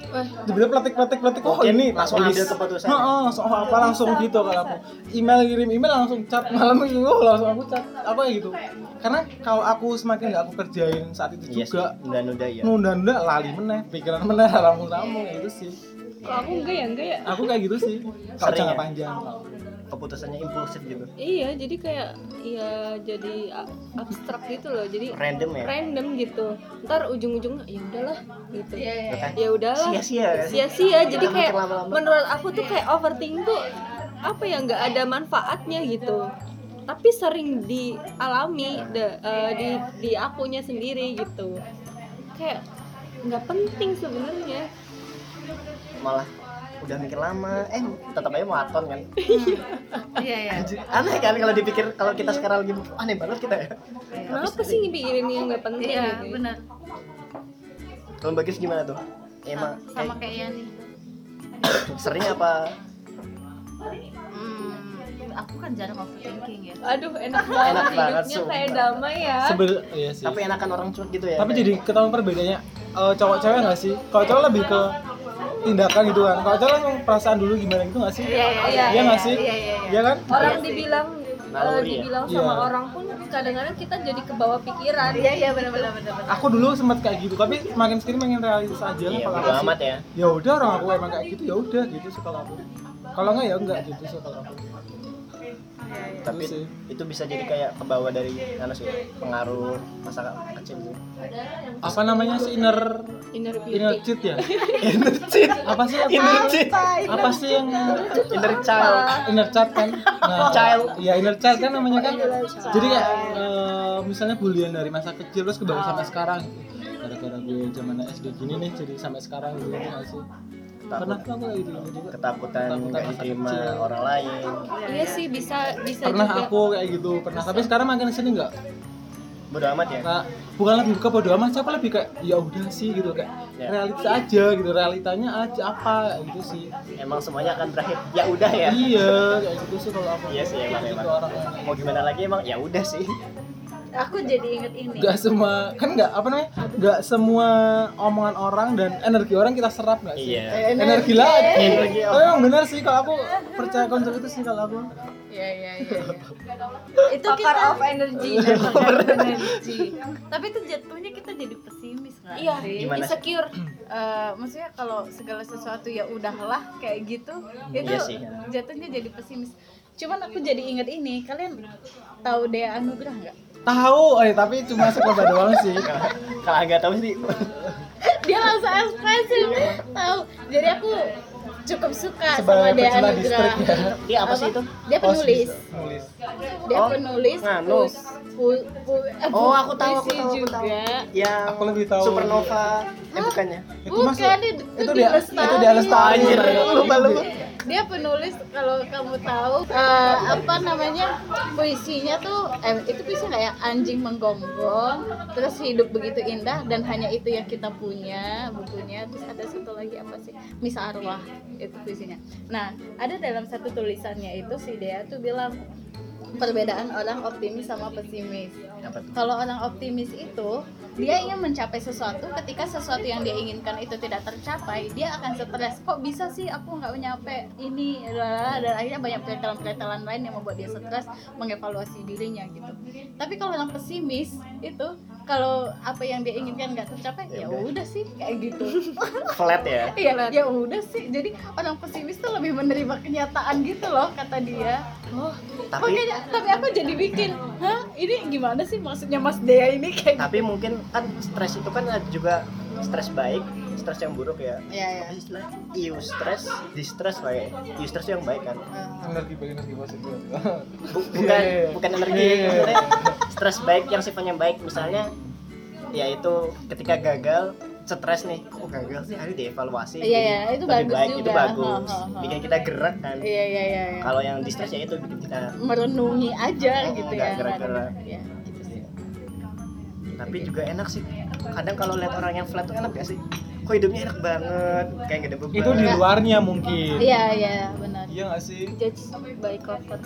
tiba-tiba peletik peletik peletik oh ini langsung ambil keputusan. Heeh, langsung oh, apa langsung gitu kalau aku. Email kirim email langsung chat malam itu oh, langsung aku chat apa ya gitu. Karena kalau aku semakin nggak aku kerjain saat itu iya juga nunda-nunda ya. nunda-nunda lali meneh pikiran meneh ramu-ramu itu sih Kalau aku enggak ya enggak ya. aku kayak gitu sih kalau jangka ya? panjang keputusannya impulsif gitu Iya, jadi kayak ya jadi abstrak gitu loh. Jadi random ya random gitu. Ntar ujung-ujungnya ya udahlah gitu. Iya, iya. Kan? Ya udahlah. sia-sia kan? Sia-sia. Jadi kayak menurut aku tuh kayak overthinking tuh apa ya nggak ada manfaatnya gitu. Tapi sering dialami da- eh, di di akunya sendiri gitu. Kayak nggak penting sebenarnya. malah udah mikir lama eh tetap aja maraton kan Iya, iya. Anjir, aneh kan kalau dipikir kalau kita sekarang lagi aneh banget kita ya Kenapa sih ngepikirin yang nggak penting Iya, gitu? benar. kalau bagus gimana tuh emang Sama kayak Yani. eh, sering apa Hmm, aku kan jarang overthinking ya. Aduh, enak banget Enak banget, hidupnya sumpah. kayak damai ya. sebel iya sih tapi enakan orang cuek gitu ya tapi jadi ketahuan perbedaannya eh, cowok cewek nggak sih kalau cowok lebih ke tindakan gitu kan kalau cowok langsung perasaan dulu gimana gitu nggak sih Iya, iya, iya nggak sih Iya, iya, iya. iya kan Orang dibilang ya? dibilang sama Iya. orang pun kadang-kadang kita jadi kebawa pikiran. Iya, iya, benar benar aku dulu sempat kayak gitu tapi makin sini makin realistis aja iya kalau amat ya ya udah orang aku emang kayak gitu ya udah gitu sih kalau aku kalau nggak ya enggak gitu sih kalau aku tapi Itu sih. itu bisa jadi kayak kebawa dari mana sih pengaruh masa kecil sih. Apa namanya sih inner Inner inner beauty. cheat ya? Inner cheat. Apa sih apa, Inner cheat. apa? Sih yang inner child. Inner child kan? Nah, Child. ya inner child kan namanya kan? Jadi kayak eh, misalnya bulian dari masa kecil terus ke bawah sampai sekarang. Gitu. gara-gara gue zaman SD gini nih jadi sampai sekarang gitu sih pernah tuh aku kayak gitu juga. ketakutan Ketakutan nggak diterima kecil. orang lain. Iya sih bisa bisa pernah juga. aku kayak gitu pernah. Tapi sekarang makin sini enggak bodo amat ya? Nah, bukan lebih ke bodo amat sih aku lebih kayak ya udah sih gitu. Kayak Ya. realitas aja gitu realitanya aja apa gitu sih. Emang semuanya akan berakhir. Ya udah ya. Iya kayak gitu sih kalau aku. Iya sih, emang, gitu emang. orangnya mau gimana lagi emang? Ya udah sih Aku jadi inget ini. nggak semua kan nggak apa namanya nggak semua omongan orang dan energi orang kita serap nggak sih iya energi lagi Energi tapi emang benar sih kalau aku percaya konsep itu sih kalau aku Iya, iya, iya. itu Pakar kita of energy. Pakar energi. Tapi itu jatuhnya kita jadi pesimis nggak Iya, sih? Gimana? insecure. Eh, maksudnya kalau segala sesuatu ya udahlah kayak gitu itu Iya sih. jatuhnya jadi pesimis cuman aku jadi inget ini kalian tahu Dea Anugrah nggak tahu eh tapi cuma sekelebah doang sih. Kalau agak tahu sih. Dia langsung ekspresif tahu. Jadi aku cukup suka sama sebagai Dea pecinta Anugrah. distrik ya. Dia apa sih itu? Dia penulis. penulis. Dia Oh, penulis nganu. pu- pu- eh, Oh, aku tahu, aku tahu, aku tahu. yang Aku lebih tahu. supernova. Eh bukannya? Itu masuk. Bukan, itu, itu dia itu dia lestari. Lupa, lupa. Dia penulis kalau kamu tahu eh, apa namanya puisinya tuh eh, itu puisi nggak ya? Anjing menggonggong terus hidup begitu indah dan hanya itu yang kita punya bukunya. Terus ada satu lagi apa sih? Misa arwah itu puisinya. Nah ada dalam satu tulisannya itu si Dea tuh bilang perbedaan orang optimis sama pesimis. Kalau orang optimis itu dia ingin mencapai sesuatu ketika sesuatu yang dia inginkan itu tidak tercapai dia akan stres. Kok bisa sih aku nggak nyampe ini? Dan akhirnya banyak peretelan-peretelan lain yang membuat dia stres mengevaluasi dirinya gitu. Tapi kalau orang pesimis itu kalau apa yang dia inginkan nggak tercapai ya udah. sih kayak gitu. Flat ya? Iya ya udah sih. Jadi orang pesimis tuh lebih menerima kenyataan gitu loh kata dia. Oh tapi makanya tapi aku jadi bikin? Hah? Ini gimana sih maksudnya Mas Dea ini kayak tapi mungkin kan stres itu kan ada juga stres baik stres yang buruk ya. Iya, iya. sih istilahnya eustress distress lah ya. Eustress itu yang baik kan. Energi bagi energi positif. Bu- bukan Iya. bukan energi. Iya, iya. maksudnya stres baik yang sifatnya baik. Misalnya yaitu ketika gagal stres nih kok gagal sih? Harus dievaluasi. Iya, jadi iya, itu lebih bagus baik, itu juga. bagus. Ha, ha, ha. bikin kita gerak kan. Iya iya iya iya. kalau yang distress ya itu bikin kita merenungi aja Oh, gitu ya. gerak-gerak. Iya, gitu sih. tapi juga enak sih. Kadang kalau lihat orang yang flat tuh enak gak sih? Kok hidupnya enak banget kayak gak ada beban. Itu di luarnya mungkin. Iya iya benar. Iya nggak sih? Judge by cover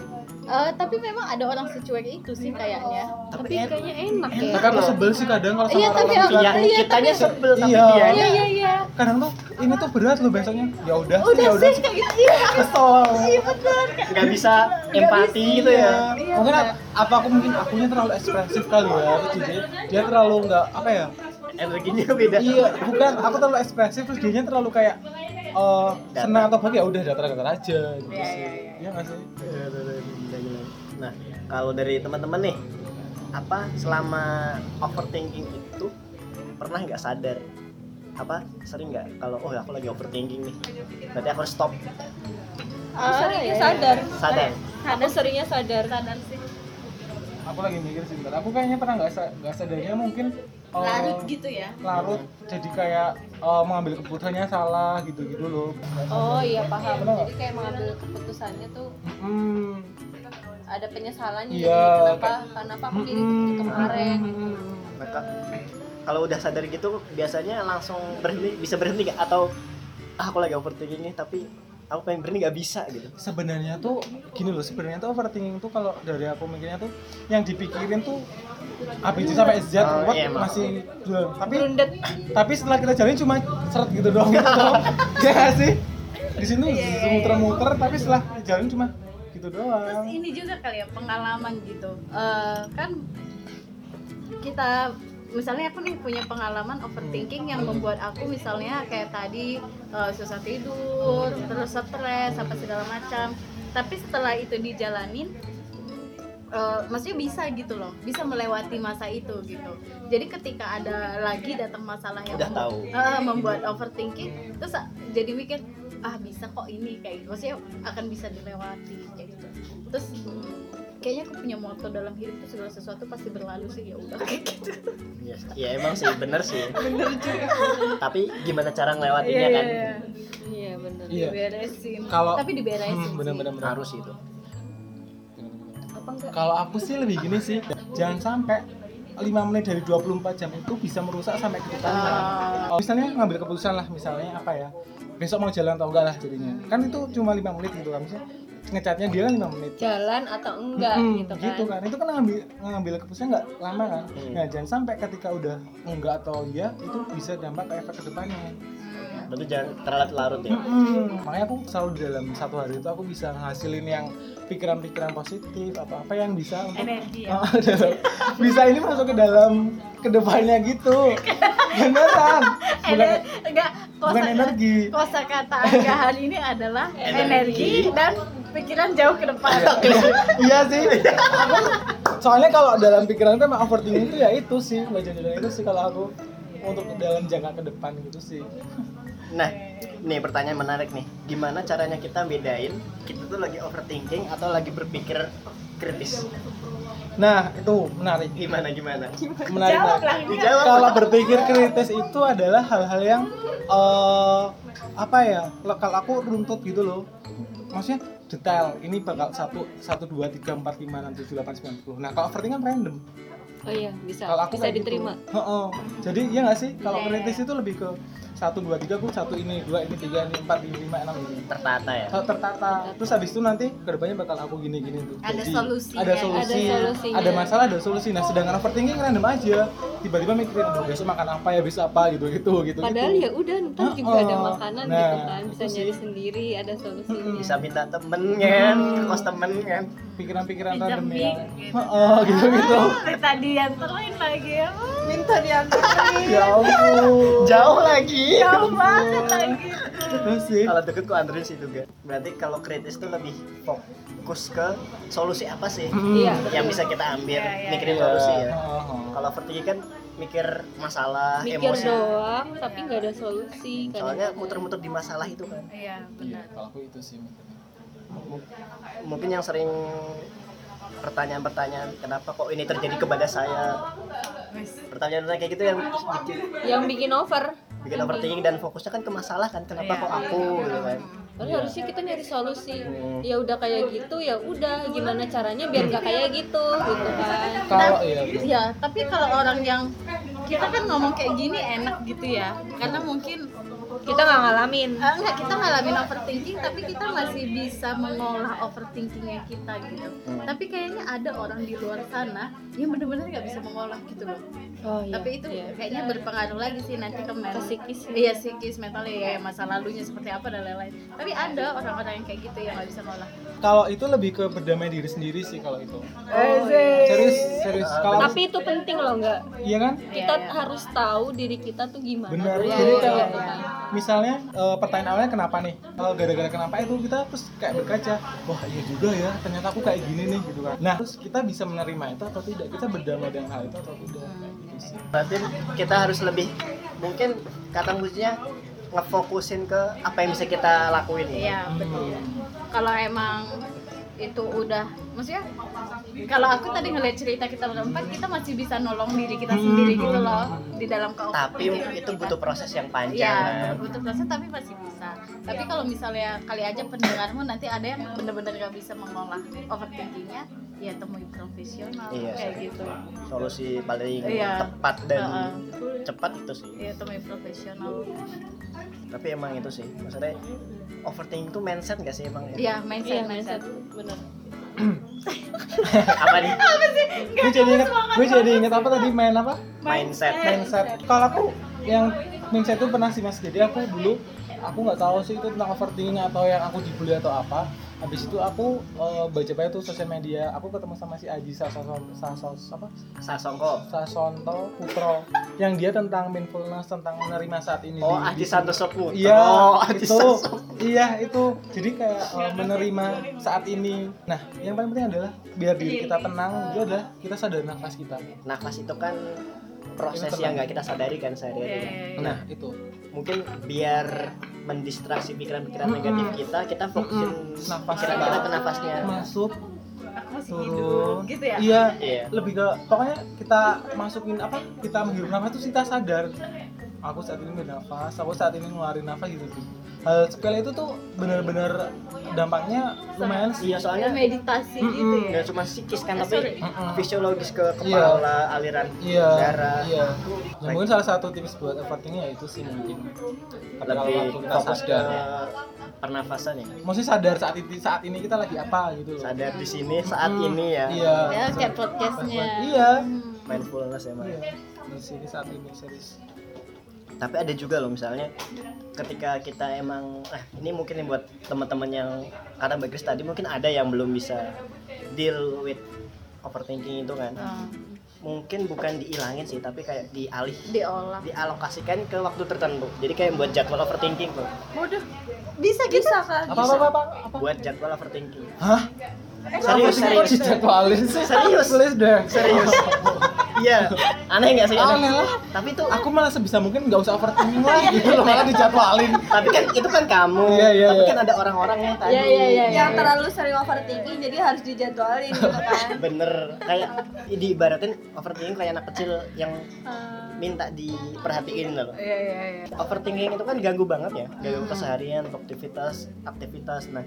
Eh, tapi memang ada orang secuek itu sih kayaknya. Tapi en- kayaknya enak ya. Tapi aku sebel sih kadang kalau sama Iya, tapi orang aku- flat Iya, Iya, kitanya tapi- sebel tapi Iya. dia. Iya iya iya. Kadang tuh ini tuh berat loh besoknya. Ya udah udah ya udah. sih kayak gitu. Iya kesel. iya benar. Nggak bisa empati gitu ya. Iya, mungkin apa aku mungkin akunya terlalu ekspresif kali ya jadi dia terlalu nggak apa ya energinya beda. Iya bukan aku terlalu ekspresif terus dia terlalu kayak eh senang atau bahagia ya udah datar-datar aja gitu Iya, sih. iya, iya. iya nggak sih? Nah kalau dari teman-teman nih apa selama overthinking itu pernah nggak sadar? Apa sering nggak? Kalau oh aku lagi overthinking nih berarti aku harus stop. Aku Ah, seringnya iya, sadar. Sadar? Aku seringnya sadar. Sadar sih. Aku lagi mikir sih bentar. Aku kayaknya pernah nggak sa- nggak sadarnya mungkin eh, larut gitu ya? larut jadi kayak eh, mengambil keputusannya salah gitu gitu loh. Oh iya paham. Jadi kayak mengambil keputusannya tuh hmm ada penyesalannya Iya, jadi kenapa kenapa aku itu kemarin ka- kalau udah sadar gitu biasanya langsung berhenti bisa berhenti nggak? Atau ah, aku lagi overthinking nih tapi aku pengen berhenti nggak bisa gitu. Sebenarnya tuh gini loh sebenarnya tuh overthinking tuh kalau dari aku mikirnya tuh yang dipikirin tuh ABC sampai Z Oh, what iya, masih belum. Tapi Berundet. tapi setelah kita jalin cuma seret gitu doang gitu ya sih? Di sini Iya, muter-muter tapi setelah jalin cuma gitu terus doang ini juga kali ya pengalaman gitu. Eh, kan kita misalnya aku nih punya pengalaman overthinking yang membuat aku misalnya kayak tadi eh, susah tidur terus stres apa segala macam. Tapi setelah itu dijalanin eh, maksudnya bisa gitu loh bisa melewati masa itu gitu. Jadi ketika ada lagi datang masalah yang Udah membuat- tahu. eh, membuat overthinking terus ah, jadi mikir ah bisa kok ini kayak gitu. Maksudnya akan bisa dilewati kayak gitu. Terus kayaknya aku punya moto dalam hidup tuh segala sesuatu pasti berlalu sih ya udah. Kayak gitu. Ya, ya emang sih bener sih. Tapi gimana cara ngelewatinnya kan? iya bener. Iya. diberesin. Kalau- tapi diberesin Hmm, sih. bener-bener bener. harus itu. Apa enggak? Kalau aku sih lebih gini sih. Jangan sampai 5 menit dari 24 jam itu bisa merusak sampai ke depannya Ah. Oh, misalnya ngambil keputusan lah misalnya apa ya. Besok mau jalan atau enggak lah jadinya. Kan itu cuma 5 menit gitu kan misalnya ngecatnya dia kan 5 menit. Jalan atau enggak Mm-mm, gitu kan? gitu kan. Itu kan ngambil ngambil keputusan nggak lama kan? Hmm. nah jangan sampai ketika udah enggak atau iya itu bisa dampak ke efek ke depannya. Berarti jangan terlarut-larut ya? Mm-mm. makanya aku selalu di dalam satu hari itu aku bisa ngasilin yang pikiran-pikiran positif atau apa yang bisa untuk energi ya? Oh, dalam- bisa ini masuk ke dalam ke depannya gitu. Beneran. Bukan, Ener- enggak bukan kosa energi. kosa kata anggahan ini adalah energi dan pikiran jauh ke depan. Iya sih. Aku soalnya kalau dalam pikiran itu emang overthinking itu ya itu sih jadi itu sih kalau aku untuk dalam jangka ke depan gitu sih. Nah nih pertanyaan menarik nih. Gimana caranya kita bedain kita tuh lagi overthinking atau lagi berpikir kritis? Nah itu menarik. Gimana gimana? Menarik Jawab menarik. lah. dijawab. Kalau berpikir kritis itu adalah hal-hal yang eh apa ya kalau aku runtut gitu loh. Maksudnya detail. Ini bakal satu satu dua tiga empat lima enam tujuh delapan sembilan sepuluh. Nah kalau overthinking kan random. Oh iya bisa. Kalau aku bisa kayak gitu. diterima. Heeh. jadi iya nggak sih? Kalau iya, kritis itu lebih ke satu dua tiga aku satu ini dua ini tiga ini empat ini lima enam ini. Tertata ya? Kalau tertata. Terus habis itu nanti ke depannya bakal aku gini gini tuh. Ada Jadi, solusi ada ya. solusi. Ada solusinya. ada masalah ada solusi. Nah sedangkan overthinking random aja. Tiba-tiba mikirin aduh besok makan apa ya? Besok apa? Gitu gitu gitu padahal ya udah ntar juga ada Oh, makanan nah, gitu kan. Bisa nyari sendiri ada solusinya. Bisa minta temen kan? Ke kos temen kan? Pikiran-pikiran random gitu. Heeh, gitu gitu. Tadi yang terlain lagi ya minta diantarin ya ampun. Jauh lagi. Jauh banget lagi. Sih. Kalau deket kok Andres sih juga. Berarti kalau kritis tuh lebih fokus ke solusi apa sih iya. yang bisa kita ambil Iya, iya, mikirin Iya. solusi ya? Heeh. kalau overthinking kan mikir masalah mikir emosi. doang tapi nggak ada solusi kan soalnya muter-muter di masalah itu kan. Iya Iya, benar. kalau aku itu sih mungkin yang sering pertanyaan-pertanyaan kenapa kok ini terjadi kepada saya pertanyaan kayak gitu yang bikin yang bikin over bikin overthinking dan fokusnya kan ke masalah kan kenapa Iya. kok aku gitu kan Padahal harusnya kita nyari solusi. Hmm. Ya udah kayak gitu, ya udah gimana caranya biar nggak kayak gitu, gitu kan. kalau iya. Iya, tapi kalau orang yang kita kan ngomong kayak gini enak gitu ya karena mungkin kita nggak ngalamin Eh, enggak kita ngalamin overthinking tapi kita masih bisa mengolah overthinkingnya kita gitu Hmm. tapi kayaknya ada orang di luar sana yang benar-benar nggak bisa mengolah gitu loh oh, iya. tapi itu iya. kayaknya berpengaruh lagi sih nanti ke men- Ke psikis ya. iya psikis mental ya masa lalunya seperti apa dan lain-lain tapi ada orang-orang yang kayak gitu yang nggak bisa mengolah kalau itu lebih ke berdamai diri sendiri sih kalau itu Oh, serius serius kalau tapi itu penting loh nggak iya kan kita Iya, iya. harus tahu diri kita tuh gimana benar dulu. jadi iya, kalau iya, iya. Misalnya eh, pertanyaan awalnya kenapa nih kalau gara-gara kenapa itu kita terus kayak berkaca wah iya juga ya ternyata aku kayak gini nih gitu kan nah terus kita bisa menerima itu atau tidak kita berdamai dengan hal itu atau tidak gitu sih. berarti kita harus lebih mungkin kata kuncinya ngefokusin ke apa yang bisa kita lakuin ya. iya betul Hmm. kalau emang itu udah maksudnya kalau aku tadi ngeliat cerita kita berempat kita masih bisa nolong diri kita sendiri gitu loh di dalam ke tapi itu butuh proses yang panjang kan? butuh proses tapi masih bisa. Tapi kalau misalnya kali aja pendengarmu nanti ada yang bener-bener gak bisa mengolah overthinkingnya, ya temui profesional Iya, kayak sih. gitu. solusi paling Iya. tepat dan Heeh. cepat itu sih Iya, temui profesional. tapi emang itu sih maksudnya overthinking itu mindset gak sih emang ya? Iya, mindset, Iya, mindset. bener. Apa nih? Gue jadi inget gue jadi inget apa tadi? Main apa? Mindset. Mindset. Kalau aku yang mindset itu pernah sih mas. Jadi aku dulu aku nggak tahu sih itu tentang overthinking atau yang aku dibully atau apa habis itu aku eh, baca-baca tuh sosial media aku ketemu sama si Aji Sasoso Sasos apa Sasongko Sasonto Putro yang dia tentang mindfulness tentang menerima saat ini oh di- Aji Santoso Putra Iya, oh, Aji itu, Santoso. iya itu. Jadi kayak eh, menerima saat ini. Nah, yang paling penting adalah biar diri kita tenang, itu adalah kita sadar nafas kita. nafas itu kan proses Itu yang nggak kita sadari kan sehari-hari iya, iya. Nah, itu. mungkin biar mendistraksi pikiran-pikiran negatif kita kita fokusin pikiran kita. ke nafasnya Masuk, masih turun. hidup gitu ya. Iya, iya lebih ke pokoknya kita masukin apa? Kita menghirup nafas itu kita sadar. Aku saat ini bernafas, aku saat ini ngeluarin nafas gitu tuh. Hal sepele itu tuh benar-benar dampaknya lumayan sih. iya soalnya meditasi gitu Mm-mm. ya. nggak cuma psikis kan Eh, tapi Mm-mm. fisiologis ke kepala aliran Iya, darah iya. Ya, mungkin salah satu tips buat overthinking ya itu sih mungkin. Lebih fokus ke sadar, pernafasan ya maksudnya sadar saat ini saat ini kita lagi apa gitu loh. sadar di sini saat Hmm, ini ya Iya. Ya, kayak podcastnya. Iya. Hmm. mindfulness emang Iya. Di sini saat ini serius. Tapi ada juga loh misalnya ketika kita emang ah ini mungkin buat teman-teman yang kata Mbak Kris tadi mungkin ada yang belum bisa deal with overthinking itu kan Ah, mungkin bukan dihilangin sih tapi kayak dialih diolah. dialokasikan ke waktu tertentu jadi kayak buat jadwal overthinking tuh Waduh, bisa gitu. bisa kan Apa apa apa apa? apa? buat jadwal overthinking Hah? serius serius sih. Serius? Please deh. serius iya. Aneh nggak sih? Aneh. lah. tapi itu Aku malah sebisa mungkin nggak usah overthinking lah gitu loh malah dijadwalin. tapi kan itu kan kamu. Iya, iya, tapi iya. kan ada orang-orang yang tadi Iya, iya, iya. yang terlalu sering overthinking jadi harus dijadwalin gitu kan. Bener. Kayak diibaratin overthinking kayak anak kecil yang Ah, minta diperhatiin loh. Iya, iya, iya. overthinking itu kan ganggu banget ya. Ganggu keseharian aktivitas aktivitas. Nah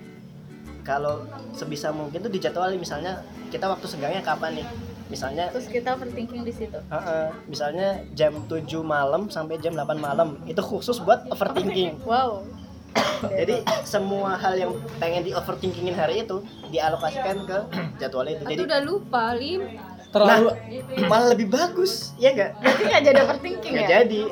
kalau sebisa mungkin tuh dijadwalin. Misalnya kita waktu senggangnya kapan nih misalnya Terus kita overthinking di situ. Heeh, misalnya jam 7 malam sampai jam 8 malam itu khusus buat overthinking Wow. jadi semua hal yang pengen di overthinkingin hari itu dialokasikan ke jadwal itu jadi udah lupa lim Terlalu malah lebih bagus ya enggak Berarti nggak jadi overthinking nggak ya? jadi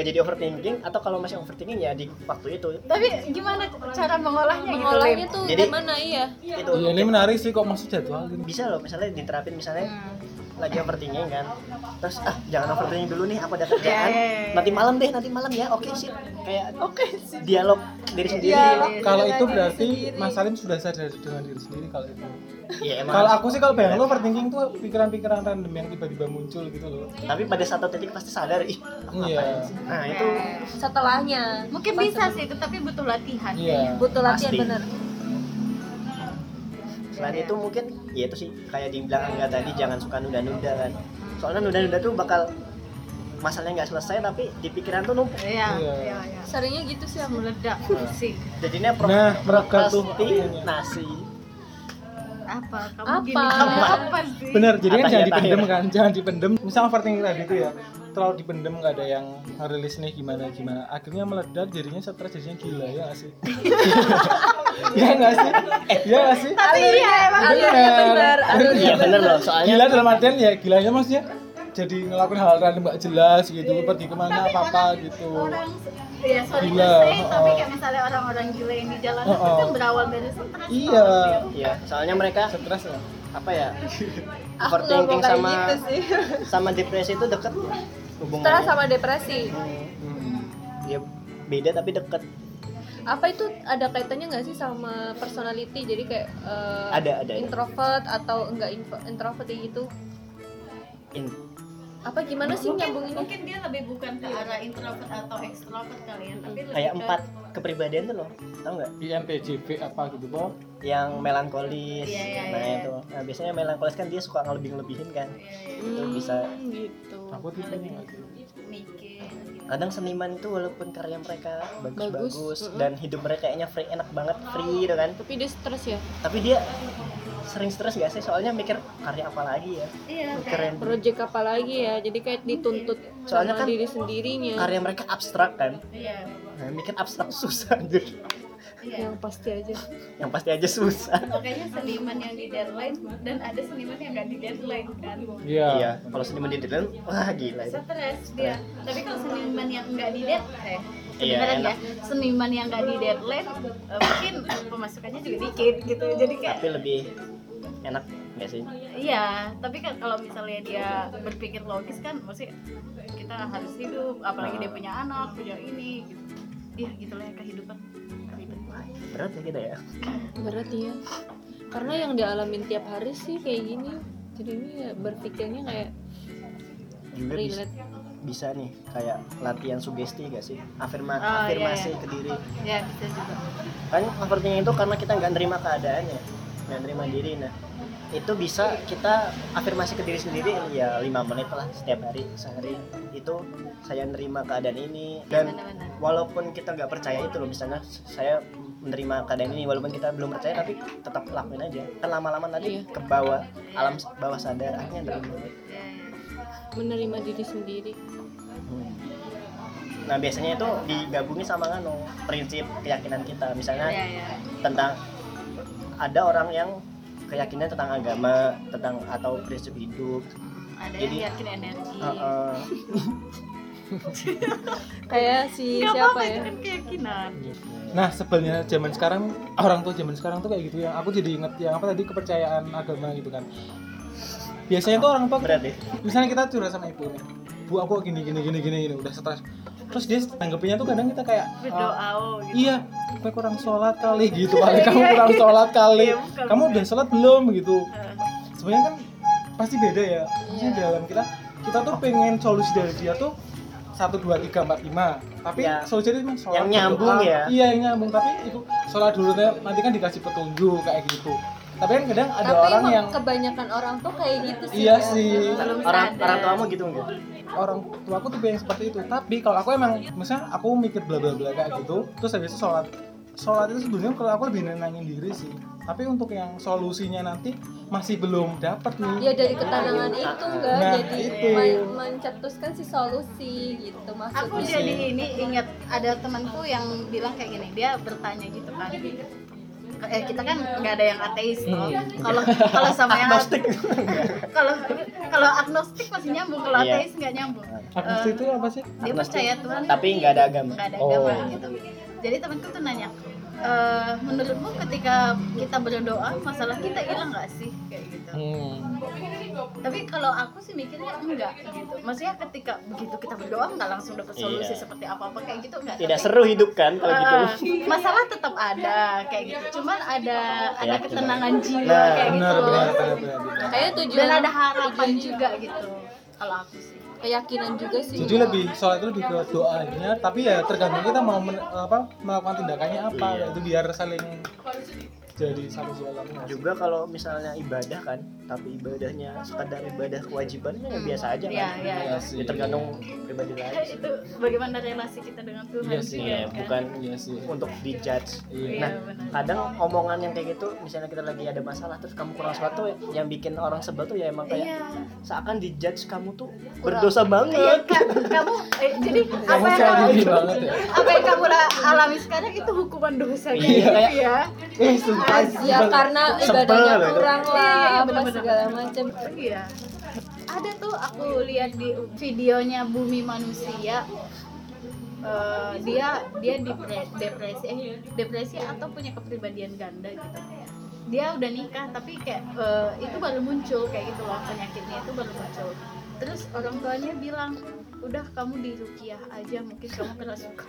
nggak jadi overthinking atau kalau masih overthinking ya di waktu itu Tapi gimana cara mengolahnya, mengolahnya gitu? tuh Jadi- gimana iya itu Iya ini menarik sih kok masuk jadwalin. bisa loh misalnya diterapin misalnya Hmm. lagi overthinking kan terus ah jangan overthinking dulu nih apa ada kerjaan ya. nanti malam deh nanti malam ya oke sih kayak Oke. dialog diri sendiri Dialog. Kalau itu berarti. Mas Salim sudah sadar dengan diri sendiri kalau itu. Iya emang Kalau aku sih kalau bayang lo overthinking tuh pikiran-pikiran random yang tiba-tiba muncul gitu loh. tapi pada satu titik pasti sadar ih aku Iya. ngapain sih? nah itu setelahnya Mungkin Pas bisa sih itu, tapi butuh latihan. Iya. butuh latihan Pasti. bener selain itu mungkin ya itu sih kayak dibilang enggak tadi jangan suka nunda-nunda kan soalnya nunda-nunda tuh bakal masalahnya nggak selesai tapi di pikiran tuh numpuk Iya, Iya. iya, iya. seringnya gitu sih aku Meledak, pusing. jadinya pro Nah, tuh. prokrastinasi apa? Kamu Apa? gini. Kamu apa sih? bener jadi kan jangan ya, dipendem kan jangan dipendem. Misal overthinking tadi itu ya terlalu dipendem nggak ada yang rilis nih gimana gimana. Akhirnya meledak jadinya stres jadinya gila ya nggak sih? Ya nggak sih? Ya nggak sih? Tapi iya emang Alurnya benar, alurnya Iya bener loh, soalnya gila dalam artian ya gilanya maksudnya jadi ngelakuin hal random nggak jelas gitu pergi ke mana apa apa gitu orang ya sorry Gila, say, tapi oh. kayak misalnya orang-orang gila yang di jalan Oh, itu oh. kan berawal dari stres Iya. Iya, soalnya mereka stres ya apa ya? Aku Overthinking sama gitu sih. sama depresi itu deket ya hubungannya. Stres sama depresi. Hmm. Ya beda tapi deket. Apa itu ada kaitannya nggak sih sama personality? Jadi kayak eh, Ada, ada, ada. introvert atau enggak introvert kayak gitu? In- Apa gimana sih mungkin, mungkin dia lebih bukan ke arah introvert atau extrovert kali ya tapi lebih kayak ke- empat kepribadian tuh loh, tau nggak? INTJP apa gitu kok Yang melankolis. Iya, iya, nah iya. itu. Nah biasanya melankolis kan dia suka ngelebih-lebihin kan. Iya, iya, Itu bisa. Hmm, gitu. aku tipe mikir gitu. Kadang seniman itu walaupun karya mereka bagus-bagus dan hidup mereka kayaknya free enak banget free gitu kan. Tapi dia stres ya. Tapi dia sering stres gak sih? Soalnya mikir karya apa lagi ya? iya kayak Keren. Project apa lagi ya? Jadi kayak dituntut Soalnya sama kan diri sendirinya. Karya mereka abstrak kan. iya Nah, mikir abstrak susah anjir. iya Yang pasti aja. Yang pasti aja susah. makanya seniman yang di deadline dan ada seniman yang nggak di deadline kan iya Iya, kalau seniman di dalam wah gila stres dia tapi kalau seniman yang nggak di deadline eh Iya, ya seniman yang nggak di deadline eh, mungkin pemasukannya juga dikit gitu jadi kayak Tapi lebih enak gak sih? iya tapi kan kalau misalnya dia berpikir logis kan mesti kita harus hidup apalagi dia punya anak punya ini gitu iya gitulah ya kehidupan Berat ya kita ya. Berat ya. Karena yang dialamin tiap hari sih kayak gini. Jadi ini ya berpikirnya kayak Juga bisa, relate. bisa nih kayak latihan sugesti gak sih? Afirma, Oh, afirmasi iya, iya. ke diri. ya bisa juga Kan overthinking itu karena kita nggak nerima keadaannya, nggak nerima diri. Nah, itu bisa kita afirmasi ke diri sendiri ya lima menit lah setiap hari sehari itu saya nerima keadaan ini dan walaupun kita nggak percaya itu loh misalnya saya menerima keadaan ini walaupun kita belum percaya tapi tetap lakuin aja kan lama-lama nanti Iya. ke bawah alam bawah sadar akhirnya nerima ya, ya. menerima diri sendiri. Hmm. nah biasanya itu digabungin sama nganu prinsip keyakinan kita misalnya ya, ya. tentang ada orang yang keyakinan tentang agama tentang atau prinsip hidup ada Jadi- yang yakin energi Uh, uh, Kayak si Gak siapa apa-apa, ya? itu kan keyakinan Nah, sebelnya zaman sekarang orang tua zaman sekarang tuh kayak gitu yang aku jadi inget yang apa tadi kepercayaan agama gitu kan. Biasanya tuh orang tua berat ya misalnya kita curhat sama ibu nih. Bu aku gini gini gini gini gini udah stres. Terus dia tanggapinnya tuh kadang kita kayak berdoa "Ah, oh, gitu Iya, kamu kurang sholat kali gitu kali kamu kurang sholat kali. Iya, Kamu udah sholat belum gitu. Sebenarnya kan pasti beda ya. Maksudnya Iya. dalam kita kita tuh pengen solusi dari dia tuh satu dua tiga empat lima tapi Ya. solusinya cuma sholat Yang nyambung berdoa. ya. iya yang nyambung tapi itu sholat dulu nanti kan dikasih petunjuk kayak gitu tapi kan kadang ada Tapi orang yang kebanyakan orang tuh kayak gitu sih. iya ya. sih orang orang tuamu gitu enggak orang tua aku tuh yang seperti itu. Tapi kalau aku emang misalnya aku mikir bla bla bla kayak gitu terus habis itu sholat. Sholat itu sebenarnya kalau aku lebih nenangin diri sih. Tapi untuk yang solusinya nanti masih belum dapat nih. Ya dari ketenangan itu enggak Nah, jadi itu. men- mencetuskan si solusi gitu maksudnya. aku jadi ini ingat ada temanku yang bilang kayak gini dia bertanya gitu kan eh, kita kan nggak ada yang ateis loh kalau kalau sama yang agnostik. Kalau kalau agnostik masih nyambung kalau Iya. ateis nggak nyambung. Agnostik itu apa sih? dia Agnostik, percaya Tuhan. Tapi nggak ada agama. Nggak ada Oh. agama gitu. Jadi temanku tuh nanya "Eh, menurutmu ketika kita berdoa masalah kita hilang nggak sih? Kayak gitu. Hmm. tapi kalau aku sih mikirnya enggak gitu. Maksudnya ketika begitu kita berdoa nggak langsung dapat solusi Iya. seperti apa apa kayak gitu enggak tidak Tapi, seru hidup kan kalau gitu. eh, masalah tetap ada kayak gitu. Cuman ada ada Keyakinan. ketenangan jiwa Nah, kayak benar gitu. benar benar benar, benar. kayak tujuan dan ada harapan juga gitu kalau aku sih keyakinan juga sih. jadi lebih sholat itu lebih ke doanya tapi ya tergantung kita mau men- apa melakukan tindakannya apa Iya. itu biar saling jadi satu jalan juga kalau misalnya ibadah kan tapi ibadahnya sekadar ibadah kewajiban ya biasa aja kan Iya, iya, Iya sih. ya tergantung pribadi lain sih. itu bagaimana relasi kita dengan Tuhan Iya sih, juga Iya, kan? bukan iya sih untuk dijudge iya Iya, Nah, benar. kadang omongan yang kayak gitu misalnya kita lagi ada masalah terus kamu kurang sesuatu yang bikin orang sebel tuh ya emang kayak Iya. seakan dijudge kamu tuh Kurang. berdosa Iya, banget Kak. kamu eh, jadi apa yang kamu ya apa yang kamu la- alami sekarang itu hukuman dosa Iya, gitu kayak- ya. eh ya karena ibadahnya kurang Iya, lah iya, apa bener-bener. segala macam Iya. Ada tuh aku lihat di videonya Bumi Manusia. eh, dia dia depre- depresi eh depresi atau punya kepribadian ganda gitu dia udah nikah tapi kayak eh, itu baru muncul kayak gitu loh penyakitnya itu baru muncul terus orang tuanya bilang udah kamu di rukiah aja mungkin kamu kerasukan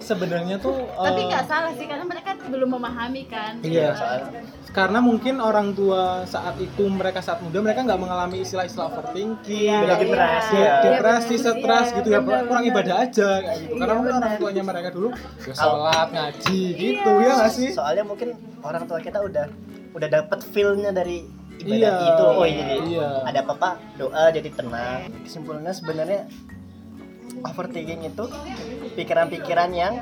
sebenarnya tuh tapi nggak salah sih karena mereka belum memahami kan Iya, Soal- karena mungkin orang tua saat itu mereka saat muda mereka nggak mengalami istilah-istilah overthinking, Iya, iya. depresi de- ya. depresi, Iya, stres iya, gitu ya, kurang benar. ibadah aja kayak gitu. Karena Iya, mungkin orang benar. tuanya mereka dulu ya sholat, ngaji gitu ya nggak sih? soalnya mungkin orang tua kita udah udah dapet feel-nya dari ibadah Iya, itu oh jadi iya. ada apa-apa doa jadi tenang. Kesimpulannya sebenarnya overthinking itu pikiran-pikiran yang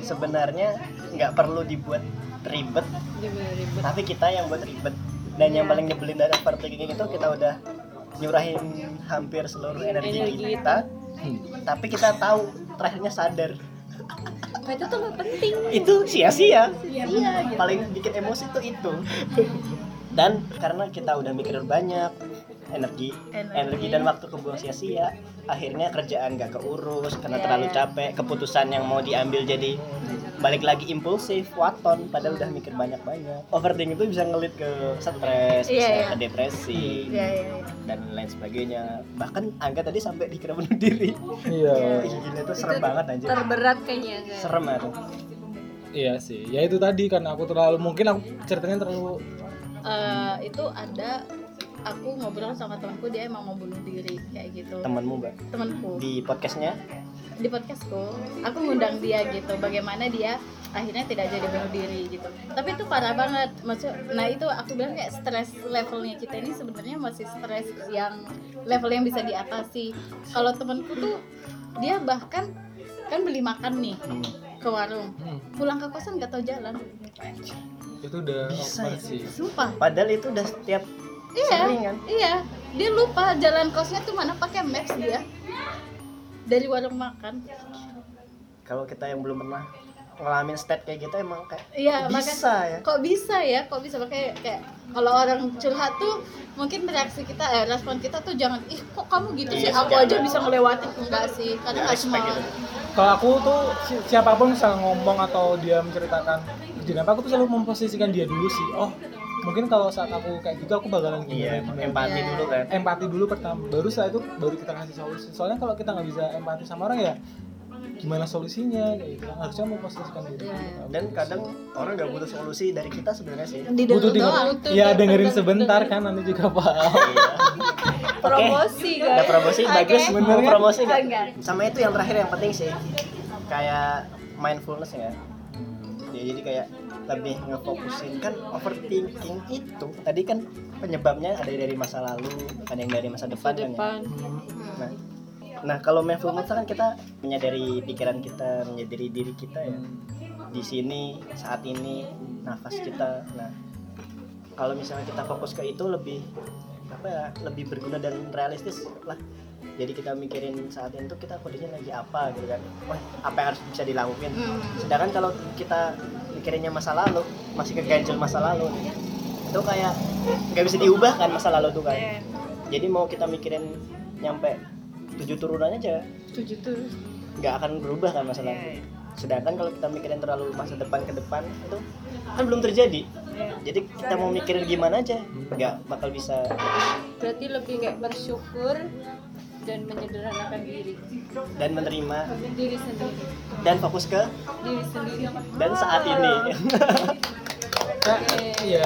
sebenarnya nggak perlu dibuat ribet. Ribet. Tapi kita yang buat ribet. Dan yang Iya. paling nyebelin dari overthinking itu kita udah nyurahin hampir seluruh energi, Energi kita. tapi kita tahu terakhirnya sadar. Nah, itu tuh penting? Itu sia-sia. Iya gitu. paling bikin emosi tuh itu dan karena kita udah mikirin banyak energi Energi. energi dan waktu kebuang sia-sia akhirnya kerjaan gak keurus karena Iya, terlalu iya. capek keputusan yang mau diambil jadi balik lagi impulsif waton padahal udah mikir banyak-banyak overthinking itu bisa ngelit ke stres bisa iya. ke depresi Iya, iya, iya. dan lain sebagainya bahkan angga tadi sampai dikira bunuh diri Iya, Ih, gila itu serem banget anjir terberat kayaknya serem ya tuh iya sih. Ya itu tadi karena aku terlalu mungkin aku ceritanya terlalu Eh, itu ada aku ngobrol sama temanku dia emang mau bunuh diri kayak gitu. Temanmu mbak? Temanku. Di podcastnya? Di podcastku. Aku ngundang dia gitu bagaimana dia akhirnya tidak jadi bunuh diri gitu. Tapi itu parah banget. Maksud nah itu aku bilang kayak stres levelnya kita ini sebenarnya masih stres yang level yang bisa diatasi. Kalau temanku tuh dia bahkan kan beli makan nih Hmm. ke warung. Hmm, pulang ke kosan nggak tahu jalan itu udah Bisa ya? sih. sumpah. Padahal itu udah setiap iya sering kan? iya. Dia lupa jalan kosnya tuh mana pakai maps dia. Dari warung makan. Kalau kita yang belum pernah ngalamin state kayak gitu emang kayak iya bisa makanya ya? kok bisa ya? Kok bisa? Pakai kayak kalau orang curhat tuh mungkin reaksi kita eh respon kita tuh jangan ih kok kamu gitu sih? Iya, aku aja bisa melewati. Enggak sih karena Ya, nggak gitu. Kalau aku tuh si- siapa pun misalnya ngomong atau dia menceritakan kejadian apa, aku tuh selalu memposisikan dia dulu sih. Oh, mungkin kalau saat aku kayak gitu aku bakalan gini. iya gini. empati Iya. dulu kan empati dulu pertama baru setelah itu baru kita kasih solusi soalnya kalau kita nggak bisa empati sama orang ya gimana solusinya kayak gitu harusnya memposisikan diri iya. dan kadang orang nggak butuh solusi dari kita sebenarnya sih didengar butuh doang denger ya dengerin sebentar kan nanti juga paham Iya. Promosi guys promosi Oke. bagus Bener kan? promosi? Enggak. sama itu yang terakhir yang penting sih kayak mindfulness ya ya jadi kayak lebih ngefokusin kan overthinking itu tadi kan penyebabnya ada dari masa lalu ada yang dari masa depan, kan ya. depan Nah, nah kalau mindfulness kan kita menyadari pikiran kita, menyadari diri kita ya. Di sini saat ini nafas kita. Nah, kalau misalnya kita fokus ke itu lebih apa ya, lebih berguna dan realistis lah. Jadi kita mikirin saat itu kita kondisinya lagi apa gitu kan. Wah, apa yang harus bisa dilakukan. Hmm. Sedangkan kalau kita mikirinnya masa lalu, masih keganjel masa lalu. Itu kayak nggak bisa diubah kan masa lalu tuh kan Iya. jadi mau kita mikirin nyampe tujuh turunan aja tujuh tuh nggak akan berubah kan masalah Iya, iya. sedangkan kalau kita mikirin terlalu masa depan ke depan itu kan belum terjadi jadi kita mau mikirin gimana aja nggak bakal bisa berarti lebih kayak bersyukur dan menyederhanakan diri. Dan menerima. Diri sendiri. Dan fokus ke? Diri sendiri. Dan saat ini. Kayak- iya